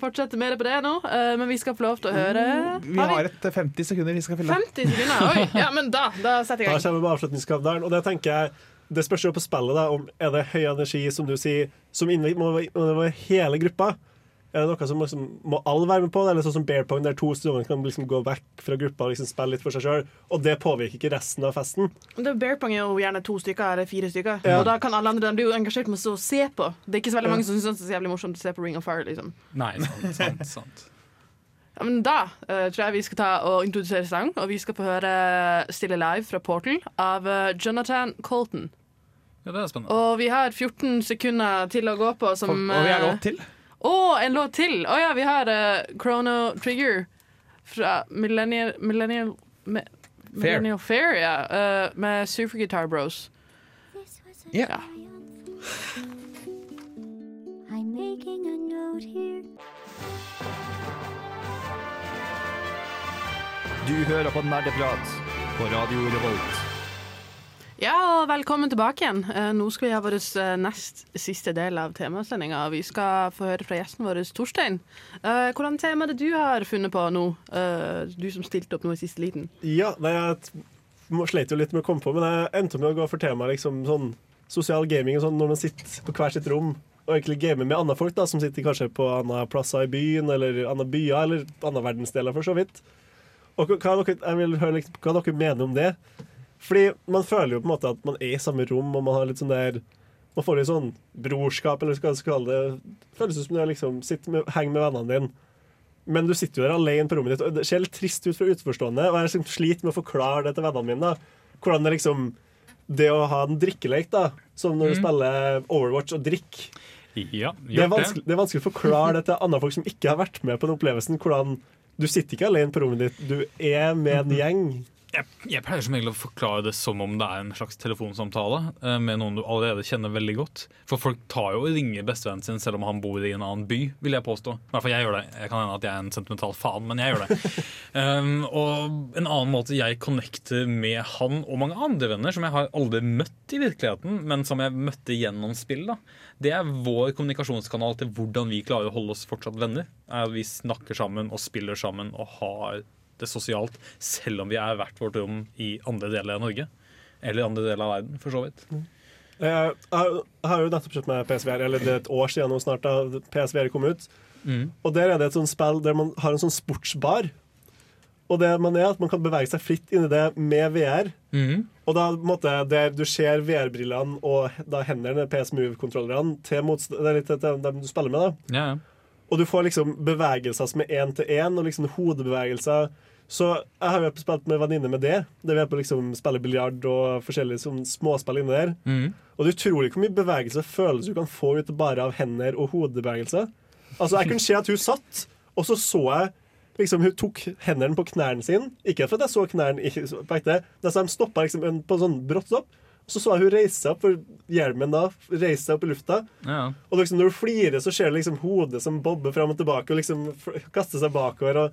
fortsette mer på det nå, eh, men vi skal få lov til å høre. Vi har et uh, 50 sekunder vi skal fylle. 50 sekunder? Oi, ja, men da, da setter jeg i gang. kommer vi med avslutningskavdalen. Og det tenker jeg Det spørs jo på spillet, da, om er det høy energi, som du sier, som innvirker må være hele gruppa. Er det noe som liksom, Må alle være med på? Eller sånn som Bear Pong, der to studenter kan liksom gå vekk fra gruppa og liksom spille litt for seg sjøl, og det påvirker ikke resten av festen? Det Bear pong er jo gjerne to stykker eller fire stykker. Ja. Og da kan alle andre de blir jo engasjert med å se på. Det er ikke så veldig mange som syns det er så jævlig morsomt å se på Ring of Fire. liksom Nei, sant, sant, sant. Ja, men Da uh, tror jeg vi skal ta og introdusere sang, og vi skal få høre 'Still Alive' fra Portal av uh, Jonathan Colton. Ja, det er spennende. Og vi har 14 sekunder til å gå på. Som, Og vi er eh, til? til. Å, en låt til! Å ja, vi har uh, Chrono Trigger fra Millennial Millennial, me, Millennial Fair, ja. Uh, med Supergitar Bros. Ja. I'm making a note here. Du hører på Nerdeprat på Radio Revolt. Velkommen tilbake igjen. Eh, nå skal vi ha vår eh, nest siste del av temasendinga. Vi skal få høre fra gjesten vår, Torstein. Uh, hvordan tema er det du har funnet på nå? Eh, du som stilte opp nå i siste liten. Ja, nei, jeg sleit jo litt med å komme på, men jeg endte med å gå for temaet liksom, sånn, sosial gaming og sånn, når man sitter på hvert sitt rom og egentlig gamer med andre folk da, som sitter kanskje på andre plasser i byen, eller andre byer, eller andre verdensdeler, for så vidt. Og hva, jeg vil høre hva dere mener om det. Fordi man føler jo på en måte at man er i samme rom, og man har litt sånn der Man får litt sånn brorskap, eller hva du skal kalle det. Føles ut som du liksom sitter med, henger med vennene dine. Men du sitter jo der alene på rommet ditt, og det ser litt trist ut fra utenforstående. Og jeg liksom sliter med å forklare det til vennene mine. da. Hvordan det liksom Det å ha en drikkelek, da, som når du Mm. spiller Overwatch og drikker Ja, det er, det. det er vanskelig å forklare det til andre folk som ikke har vært med på den opplevelsen. Hvordan Du sitter ikke alene på rommet ditt, du er med en gjeng. Jeg, jeg pleier som regel å forklare det som om det er en slags telefonsamtale eh, med noen du allerede kjenner veldig godt. For folk tar jo og ringer bestevennen sin selv om han bor i en annen by, vil jeg påstå. I hvert fall jeg gjør det. Jeg kan hende at jeg er en sentimental faen, men jeg gjør det. um, og en annen måte jeg connecter med han og mange andre venner som jeg har aldri møtt i virkeligheten, men som jeg møtte gjennom spill, da, det er vår kommunikasjonskanal til hvordan vi klarer å holde oss fortsatt venner. Er at vi snakker sammen og spiller sammen og har det sosialt, selv om vi er hvert vårt rom i andre deler av Norge. Eller andre deler av verden, for så vidt. Mm. Jeg har- jeg har jo nettopp kjøpt meg PSVR, eller det er et år siden nå snart da PSVR kom ut. Mm. Og der er det et sånt spill der man har en sånn sportsbar. Og det man er at man kan bevege seg fritt inni det med VR. Mm. Og da måtte måte der du ser VR-brillene og da hendene, PS Move-kontrollerne, til, til dem du spiller med. da ja. Og du får liksom bevegelser som er én til én, og liksom hodebevegelser. Så jeg har jo spilt med venninne med det. Der vi er på liksom spille biljard og forskjellige sånn småspill inni der. Mm. Og det er utrolig hvor mye bevegelse og følelse du kan få ut bare av hender og hodebevegelse. Altså, jeg kunne se at hun satt, og så så jeg liksom Hun tok hendene på knærne sine. Ikke for at jeg så knærne på ekte, men så de stoppa liksom en- på sånn brått stopp. Så så jeg hun reise seg opp, for hjelmen da reiste seg opp i lufta. Ja. Og liksom når hun flirer, så ser du liksom hodet som bobber fram og tilbake og liksom kaster seg bakover. Og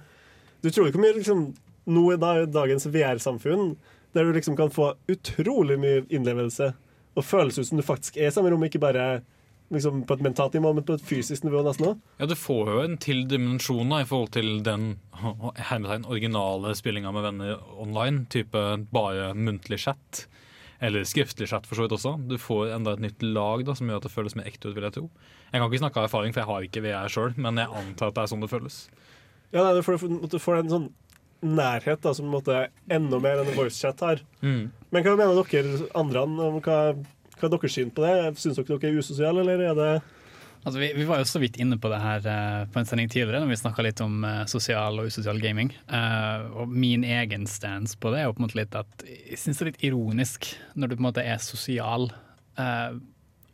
du tror ikke hvor mye liksom, nå i da- dagens VR-samfunn, der du liksom kan få utrolig mye innlevelse og føles ut som du faktisk er i samme rom, ikke bare liksom på et mentalt nivå, men på et fysisk nivå nesten òg. Ja, Du får jo en til dimensjon i forhold til den originale spillinga med venner online. Type bare muntlig chat. Eller skriftlig chat, for så vidt også. Du får enda et nytt lag da, som gjør at det føles mer ekte ut. vil Jeg tro Jeg kan ikke snakke av erfaring, for jeg har ikke VR sjøl, men jeg antar at det er sånn det føles. Ja, nei, du får, du får en sånn nærhet da, som på en måte er enda mer enn en voicechat har. Mm. Men hva mener dere andre om hva, hva er deres syn på det? Syns dere dere er usosiale, eller er det Altså, vi, vi var jo så vidt inne på det her uh, på en sending tidligere, når vi snakka litt om uh, sosial og usosial gaming. Uh, og min egen stance på det er jo på en måte litt at jeg syns det er litt ironisk når du på en måte er sosial uh,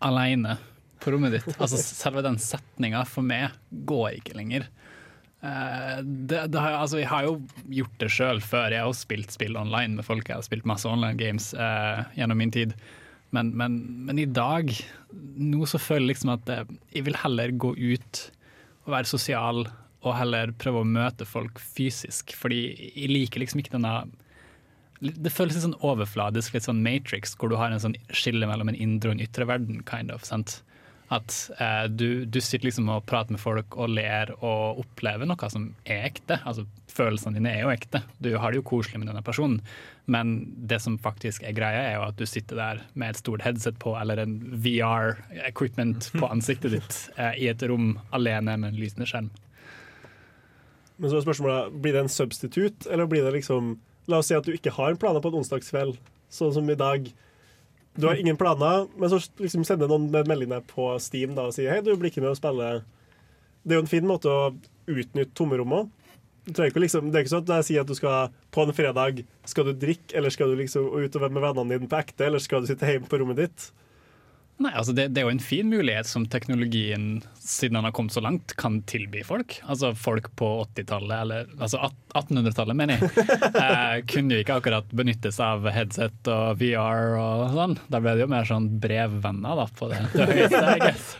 aleine på rommet ditt. Altså Selve den setninga for meg går ikke lenger. Eh, det, det har, altså, jeg har jo gjort det sjøl før. Jeg har også spilt spill online med folk. Jeg har spilt masse online games eh, gjennom min tid. Men, men, men i dag, nå så føler jeg liksom at eh, jeg vil heller gå ut og være sosial og heller prøve å møte folk fysisk. Fordi jeg liker liksom ikke denne Det føles litt sånn overfladisk, litt sånn Matrix, hvor du har en sånn skille mellom en indre og en ytre verden, kind of. sant? At eh, du, du sitter liksom og prater med folk og ler og opplever noe som er ekte. Altså Følelsene dine er jo ekte. Du har det jo koselig med denne personen. Men det som faktisk er greia, er jo at du sitter der med et stort headset på eller en VR-equipment på ansiktet ditt eh, i et rom alene med en lysende skjerm. Men så er spørsmålet, blir det en substitut, eller blir det liksom La oss si at du ikke har planer på en onsdagskveld, sånn som i dag. Du har ingen planer, men så liksom sender noen en melding på Steam da, og sier hei, du blir ikke med å spille. Det er jo en fin måte å utnytte ikke liksom, det er ikke sånn at jeg sier at du skal på en fredag skal du drikke, eller skal du liksom ut og være med vennene dine på ekte, eller skal du sitte hjemme på rommet ditt. Nei, altså det, det er jo en fin mulighet som teknologien, siden den har kommet så langt, kan tilby folk. Altså Folk på 80-tallet, eller altså 1800-tallet, mener jeg, eh, kunne jo ikke akkurat benyttes av headset og VR og sånn. Da ble det jo mer sånn brevvenner da, på det. det høyeste, I guess.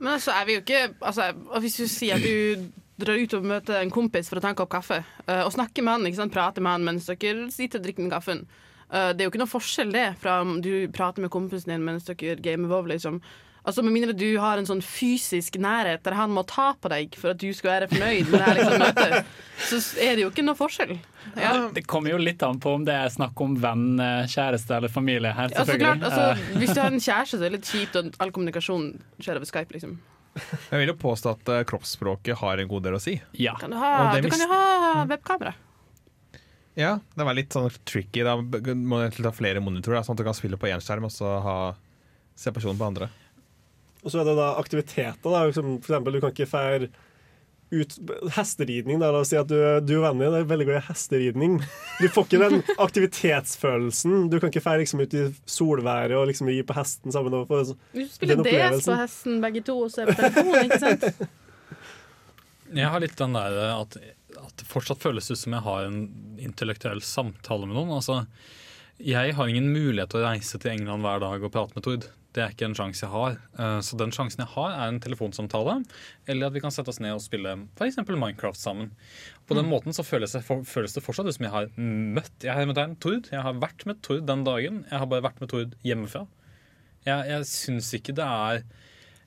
Men altså, er vi jo ikke altså, Hvis du sier at du drar ut og møter en kompis for å tanke opp kaffe, eh, og snakker med han, ikke sant? prater med han mens dere sitter og drikker den kaffen Det er jo ikke noe forskjell det fra om du prater med kompisen din mens dere gamer WoW. Liksom. Altså, Med mindre du har en sånn fysisk nærhet der han må ta på deg for at du skal være fornøyd med det her liksom, møtet, så er det jo ikke noe forskjell. Ja. Det kommer jo litt an på om det er snakk om venn, eh, kjæreste eller familie her, Ja, selvfølgelig. klart, altså, Eh, hvis du har en kjæreste, så er det litt kjipt at all kommunikasjon skjer over Skype. liksom. Jeg vil jo påstå at eh, kroppsspråket har en god del å si. Ja. Kan du, ha, du kan jo ha webkamera. Ja, det var litt sånn tricky. Da må du ha flere monitorer, sånn at du kan spille på én skjerm og så ha, se personen på andre. Og så er det da aktiviteter. Da. Som for eksempel, du kan ikke fære ut Hesteridning, da. La oss si at du, du og vennen din er veldig glad i hesteridning. Du får ikke den aktivitetsfølelsen. Du kan ikke fære liksom ut i solværet og liksom gi på hesten sammen. Og få Vi spiller det DS på hesten begge to, og ser på telefonen, ikke sant? Jeg har litt den der at, at det fortsatt føles ut som jeg har en intellektuell samtale med noen. Altså, jeg har ingen mulighet til å reise til England hver dag og prate med Tord. Det er ikke en sjanse jeg har. Eh, Så den sjansen jeg har, er en telefonsamtale. Eller at vi kan sette oss ned og spille f.eks. Minecraft sammen. På den måten så føles det, føles det fortsatt ut som jeg har møtt Jeg har møtt en Tord. Jeg har vært med Tord den dagen. Jeg har bare vært med Tord hjemmefra. Jeg, jeg syns ikke det er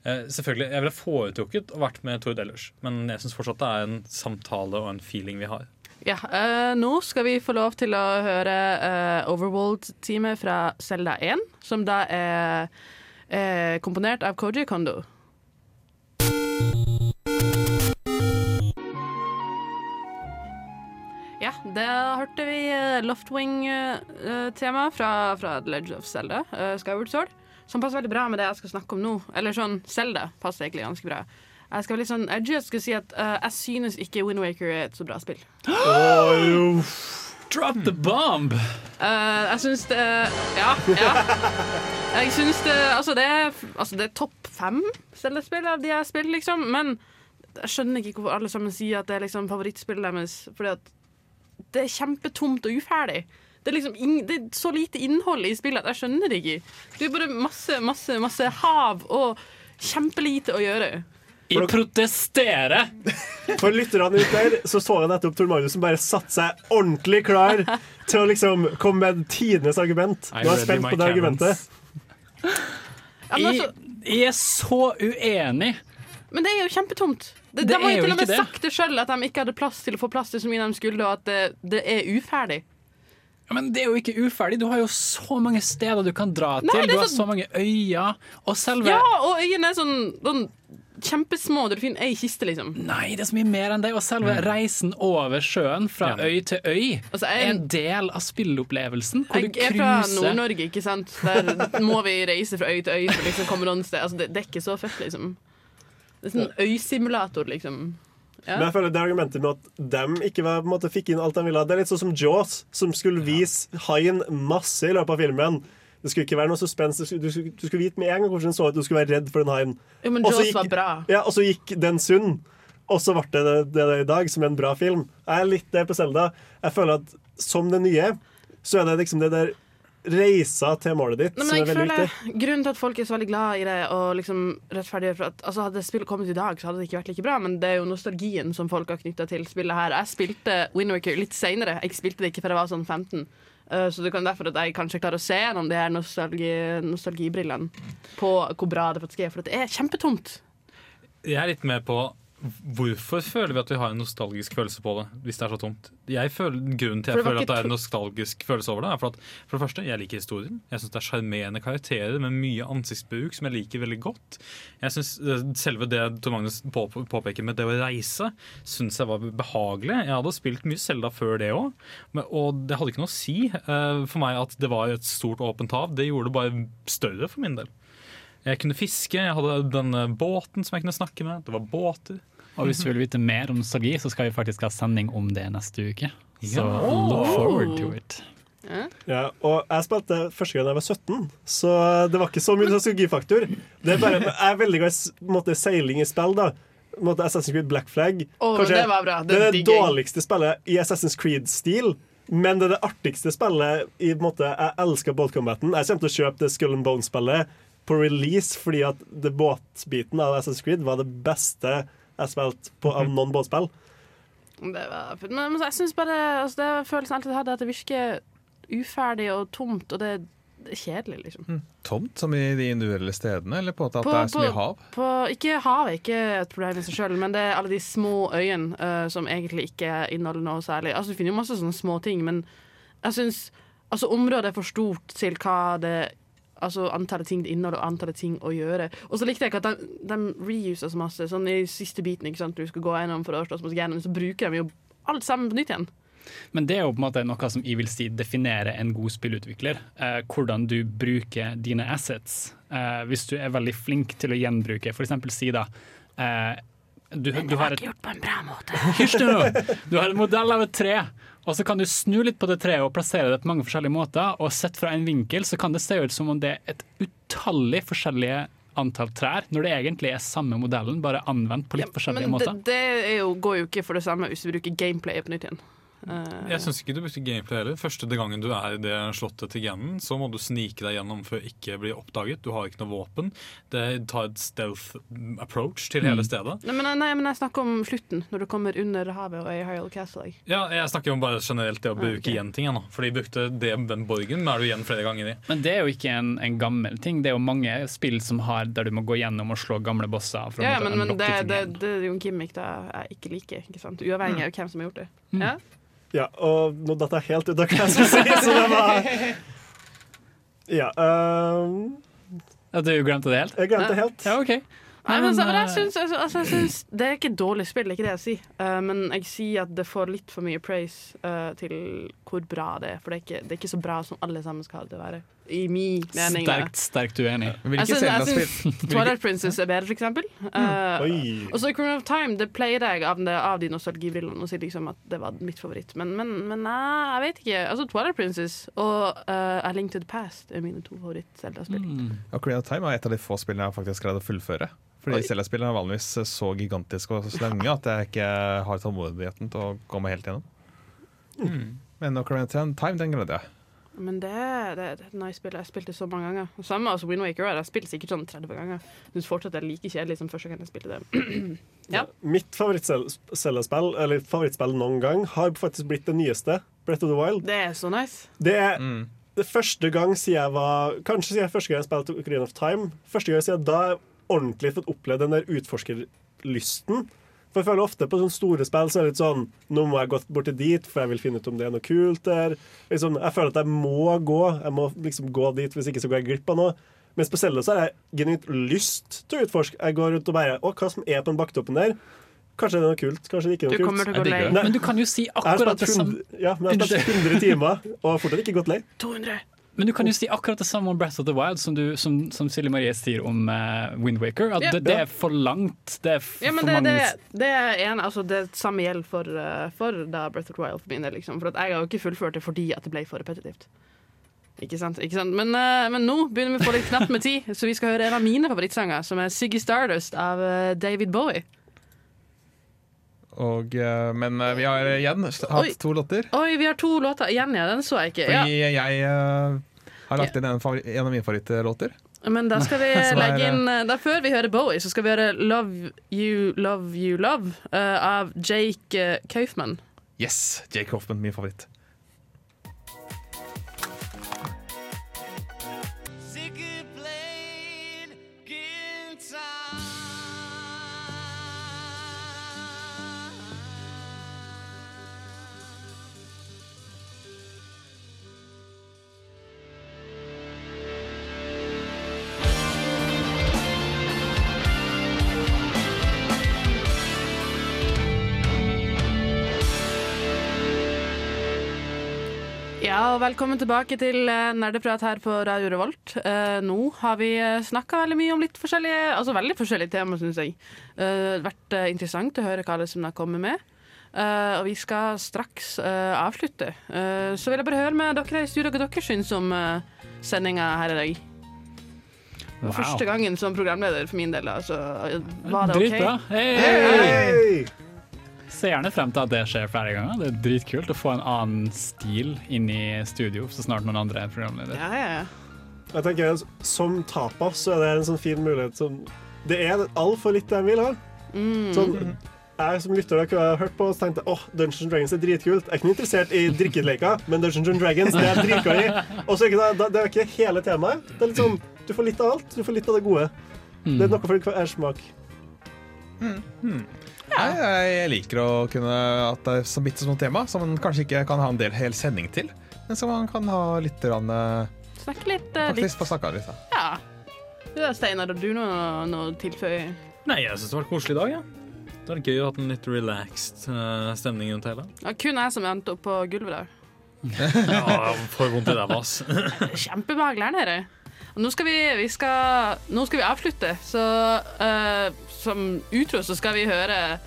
Eh, selvfølgelig, Jeg ville foretrukket å vært med Tord ellers, men jeg syns fortsatt det er en samtale og en feeling vi har. Ja, øh, Nå skal vi få lov til å høre øh, Overworld-teamet fra Selda 1, som da er, er komponert av Koji Kondo. Ja, det hørte vi Loftwing-tema fra, fra The Legend of Zelda, uh, Skyward Sword som passer veldig bra med det jeg skal snakke om nå. Eller sånn, Zelda passer egentlig ganske bra. Jeg skal være litt sånn edgy og skal si at uh, jeg synes ikke Wind Waker er et så bra spill. Drop the bomb! Uh, jeg syns det Ja, ja. Jeg syns det Altså, det er, altså, det er topp fem Zelda-spill av de jeg har spilt, liksom. Men jeg skjønner ikke hvorfor alle sammen sier at det er liksom favorittspillet deres. Fordi at det er kjempetomt og uferdig. Det er, liksom in, det er så lite innhold i spillet at jeg skjønner det ikke. Det er bare masse, masse, masse hav og kjempelite å gjøre. Jeg protesterer! For lytterne ut der så så jeg nettopp Tor Magnus som bare satte seg ordentlig klar til å liksom komme med tidenes argument. Nå er jeg spent på det argumentet. Men altså, Jeg, jeg er så uenig. Men det er jo kjempetomt. De, Det de har jo til og med sagt det sjøl, at de ikke hadde plass til å få plass til så mye de skulle, og at det, det er uferdig. Ja, men det er jo ikke uferdig. Du har jo så mange steder du kan dra Nei, til. Du har så- så mange øyer. Og selve Ja, og øyene er sånn, sånn kjempesmå, der du finner ei kiste, liksom. Nei, det er så mye mer enn det. Og selve Mm. reisen over sjøen, fra øy til øy, Altså, er en del av spilleopplevelsen. Hvor Jeg du er fra. Nord-Norge, ikke sant. Der må vi reise fra øy til øy for å liksom komme noen sted. Altså, det, det er ikke så fett, liksom. Det er sånn øysimulator, liksom. Ja. Men jeg føler det argumentet med at dem ikke var, på en måte, fikk inn alt de ville. Det er litt sånn som Jaws, som skulle vise haien masse i løpet av filmen. Det skulle ikke være noe suspens. Du skulle, du skulle, du skulle vite med en gang hvordan den så ut. Du skulle være redd for den haien. Jo, men Jaws gikk- var bra. Ja, og så gikk den sunn. Og så ble det det, i dag, som en bra film. Jeg er litt det på Selda. Jeg føler at som det nye, så er det liksom det der reisa til målet ditt Nei, som er veldig føler viktig. Grunnen til at folk er så veldig glad i det, og liksom rettferdiggjør for at altså Hadde spillet kommet i dag, så hadde det ikke vært like bra, men det er jo nostalgien som folk har knytta til spillet her. Jeg spilte Windwaker litt seinere. Jeg spilte det ikke før jeg var sånn 15. Uh, så det kan derfor at jeg kanskje klarer å se gjennom de her nostalgi, nostalgibrillene på hvor bra det faktisk er. For det er kjempetomt. Jeg er litt med på Hvorfor føler vi at vi har en nostalgisk følelse på det hvis det er så tomt? Jeg føler, grunnen til jeg føler at det er en nostalgisk følelse over det, er for at for det første, jeg liker historien. Jeg syns det er sjarmerende karakterer med mye ansiktsbruk som jeg liker veldig godt. Jeg synes eh, Selve det Tor Magnus på, påpeker med det å reise, syns jeg var behagelig. Jeg hadde spilt mye Selda før det òg, og det hadde ikke noe å si eh, for meg at det var et stort, åpent hav. Det gjorde det bare større for min del. Jeg kunne fiske, jeg hadde den båten som jeg kunne snakke med. Det var båter. Og hvis du vil vite mer om nostalgi, så skal vi faktisk ha sending om det neste uke. Så look forward to it. Ja, og jeg spilte første gang jeg var 17, så det var ikke så mye nostalgifaktor. Det er bare, jeg er veldig glad i seiling i spill. da måte Assassin's Creed Black Flag. Å, det var bra. Det er det dårligste spillet i Assassin's Creed-stil. Men det er det artigste spillet i måte, Jeg elsker båtcombaten. Jeg kommer til å kjøpe det Skull and Bone-spillet på release fordi at båtbiten av Assassin's Creed var det beste jeg spilte på av noen båtspill. Det var, men, men jeg syns bare altså, Det følelsen jeg alltid hadde, at det virker uferdig og tomt, og det, er kjedelig, liksom. Tomt, som i de individuelle stedene, eller på at På- det er så mye hav? På, ikke hav er ikke et problem i seg sjøl, men det er alle de små øyene uh, som egentlig ikke inneholder noe særlig. Altså, Du finner jo masse sånne små ting, men jeg syns altså, området er for stort til hva det Altså antallet ting det inneholder, og antallet ting å gjøre. Og så likte jeg ikke at de, de reuser så masse. Sånn i siste biten ikke sant? du skal gå gjennom for å slåss mot Ganon, så bruker de jo alt sammen på nytt igjen. Men det er jo på en måte noe som jeg vil si definerer en god spillutvikler. Eh, hvordan du bruker dine assets. Eh, hvis du er veldig flink til å gjenbruke, f.eks. si da eh, du, du har et Gjort på en bra måte. Hysj nå! Du har en modell av et tre, og så kan du snu litt på det treet og plassere det på mange forskjellige måter. Og sett fra en vinkel så kan det se ut som om det er et utallig forskjellige antall trær, når det egentlig er samme modellen, bare anvendt på litt forskjellige Men det, Men det er jo, går jo ikke for det samme hvis du bruker gameplayet på nytt igjen. Eh, Jeg syns ikke du brukte gameplay heller. Første gangen du er i det slottet til genen, så må du snike deg gjennom for å ikke bli oppdaget. Du har ikke noe våpen. Det tar et stealth approach til hele Mm. stedet. Nei, men, nei, men jeg snakker om slutten, når du kommer under havet og er i Hyrule Castle. jeg. Ja, jeg snakker om bare generelt det å bruke ok. igjen ting. Nå. For de brukte det, den borgen, men er du igjen flere ganger i. Men det er jo ikke en, en gammel ting. Det er jo mange spill som har der du må gå gjennom og slå gamle bosser. For å Ja, men, men det, ting det, igjen. det er jo en gimmick da jeg ikke liker, ikke sant? uavhengig av hvem som har gjort det. Ja? Ja, og nå datt jeg helt ut av hva jeg skulle si, så det var Ja. Um, Ja, du glemte det helt? jeg glemte det helt. Ja, ok. Nei, men, så, men jeg synes, altså, altså, jeg synes, Det er ikke et dårlig spill, det er ikke det jeg sier. Uh, men jeg sier at det får litt for mye praise uh, til hvor bra det er. For det er, ikke, det er ikke så bra som alle sammen skal ha det til å være. I min mening. Sterkt, sterkt uenig. Jeg syns, syns Twilight Princess er bedre, for eksempel. Uh, og så Crown of Time det pleier jeg av, det, av de nostalgibrillene å si liksom at det var mitt favoritt. Men, men, men nei, jeg vet ikke. Altså Twilight Princess og uh, A Link to the Past er mine to favoritt-Selda-spill. Ocarina of Time er et av de få spillene jeg faktisk greide å fullføre. Fordi Oi. Zelda-spillene er vanligvis så gigantiske og så lange at jeg ikke har tålmodigheten til å komme helt gjennom. Men Ocarina of Time, den gleder jeg. Men det, det, det er et nice spill. Jeg spilte så mange ganger. Samme altså Wind Waker. Jeg har spilt sikkert sånn 30 ganger. Syns fortsatt det er like kjedelig som første gang jeg spilte det. ja. Mitt favorittcellespill, eller favorittspill noen gang, har faktisk blitt det nyeste. Breath of the Wild. Det er så nice. Det er det første gang siden jeg var Kanskje siden første gang jeg spilte Ocarina of Time. Første gang siden da jeg ordentlig fått opplevd den der utforskerlysten. For jeg føler ofte på sånne store spill så er det litt sånn Nå må jeg gå bort til dit, for jeg vil finne ut om det er noe kult der. Liksom, jeg føler at jeg må gå. Jeg må liksom gå dit, hvis ikke så går jeg glipp av noe. Men på Zelda så har jeg genuint lyst til å utforske. Jeg går rundt og bare Å, hva som er på den bakketoppen der? Kanskje det er noe kult, kanskje det ikke er noe Du kult. kommer til å gå lei. Men du kan jo si akkurat det samme ja, men jeg har spilt 100 timer og fortsatt ikke gått lei. 200. Men du kan jo si akkurat det samme om Breath of the Wild som, du, som, som Silje Marie sier om uh, Wind Waker. At Ja. det, det er for langt. Det er f Ja, men for det, mange det, det er en, altså det samme gjelder for, uh, for da Breath of the Wild for min del. Liksom. For jeg har jo ikke fullført det fordi at det ble for repetitivt. Ikke sant? Ikke sant? Men, uh, men nå begynner vi å få litt knapt med tid, så vi skal høre en av mine favorittsanger, som er Siggy Stardust av eh, David Bowie. Og, eh, men eh, vi har igjen hatt Oi. to låter. Oi, vi har to låter igjen, ja. Den så jeg ikke. Ja. Jeg uh, har lagt inn en, en av mine favorittlåter. Men da skal vi legge inn eh, Da Før vi hører Bowie, så skal vi høre Love You Love You Love uh, av Jake eh, Kaufman. Yes! Jake Hoffman, min favoritt. Ja, og velkommen tilbake til eh, Nerdeprat her på Radio Revolt. Eh, nå har vi uh, snakka veldig mye om litt forskjellige Altså veldig forskjellige tema, syns jeg. Eh, det har vært eh, interessant å høre hva det som har kommet med. Eh, og vi skal straks eh, avslutte. Eh, så vil jeg bare høre med dere i studio hva dere syns om uh, sendinga her i dag. Wow. Første gangen som programleder for min del. Altså, var det OK? Dritbra. Hei! Hey! Ser gjerne frem til at det skjer flere ganger. Det er dritkult å få en annen stil inn i studio så snart noen andre er programleder. Ja, ja, ja. Jeg tenker Som tapas så er det en sånn fin mulighet som Det er altfor litt jeg vil ha. Mm. Sånn, jeg som lytter dere har hørt på, så tenkte jeg oh, Dungeons Dragons er dritkult. Jeg er ikke interessert i drikkeleker, men Dungeons and Dragons det er i. Og så er ikke det, det- er ikke hele temaet. Det er litt sånn, Du får litt av alt. Du får litt av det gode. Mm. Det er noe for hver smak. Nei, jeg liker å kunne at det er så bitte små tema som man kanskje ikke kan ha en del hel sending til, men som man kan ha litt grann, eh, Snakke litt, eh, litt. Faktisk få snakka litt. Da. Ja. Ja, Steinar, har du noe, noe å tilføye? Nei, jeg syns det var en koselig dag. Ja. Det var gøy å ha en litt relaxed eh, stemning rundt hele. Ja, kun jeg som endte opp på gulvet der. Ja, for vondt i ræva, ass. Kjempebehagelig her nede. Og nå skal vi, vi skal, nå skal vi avslutte, så eh, som utro så skal vi høre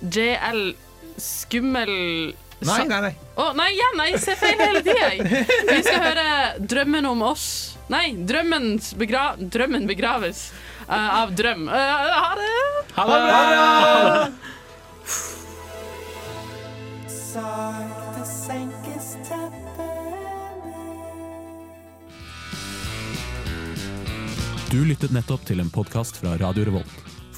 JL Skummel Nei, nei, nei. Å, nei, ja, nei, jeg ser feil hele tida. jeg. Vi skal høre 'Drømmen om oss'. Nei, 'Drømmens begra 'Drømmen begraves' uh, av Drøm. Uh, ha det! Ha det! Sakte senkes Du lyttet nettopp til en podkast fra Radio Revolt.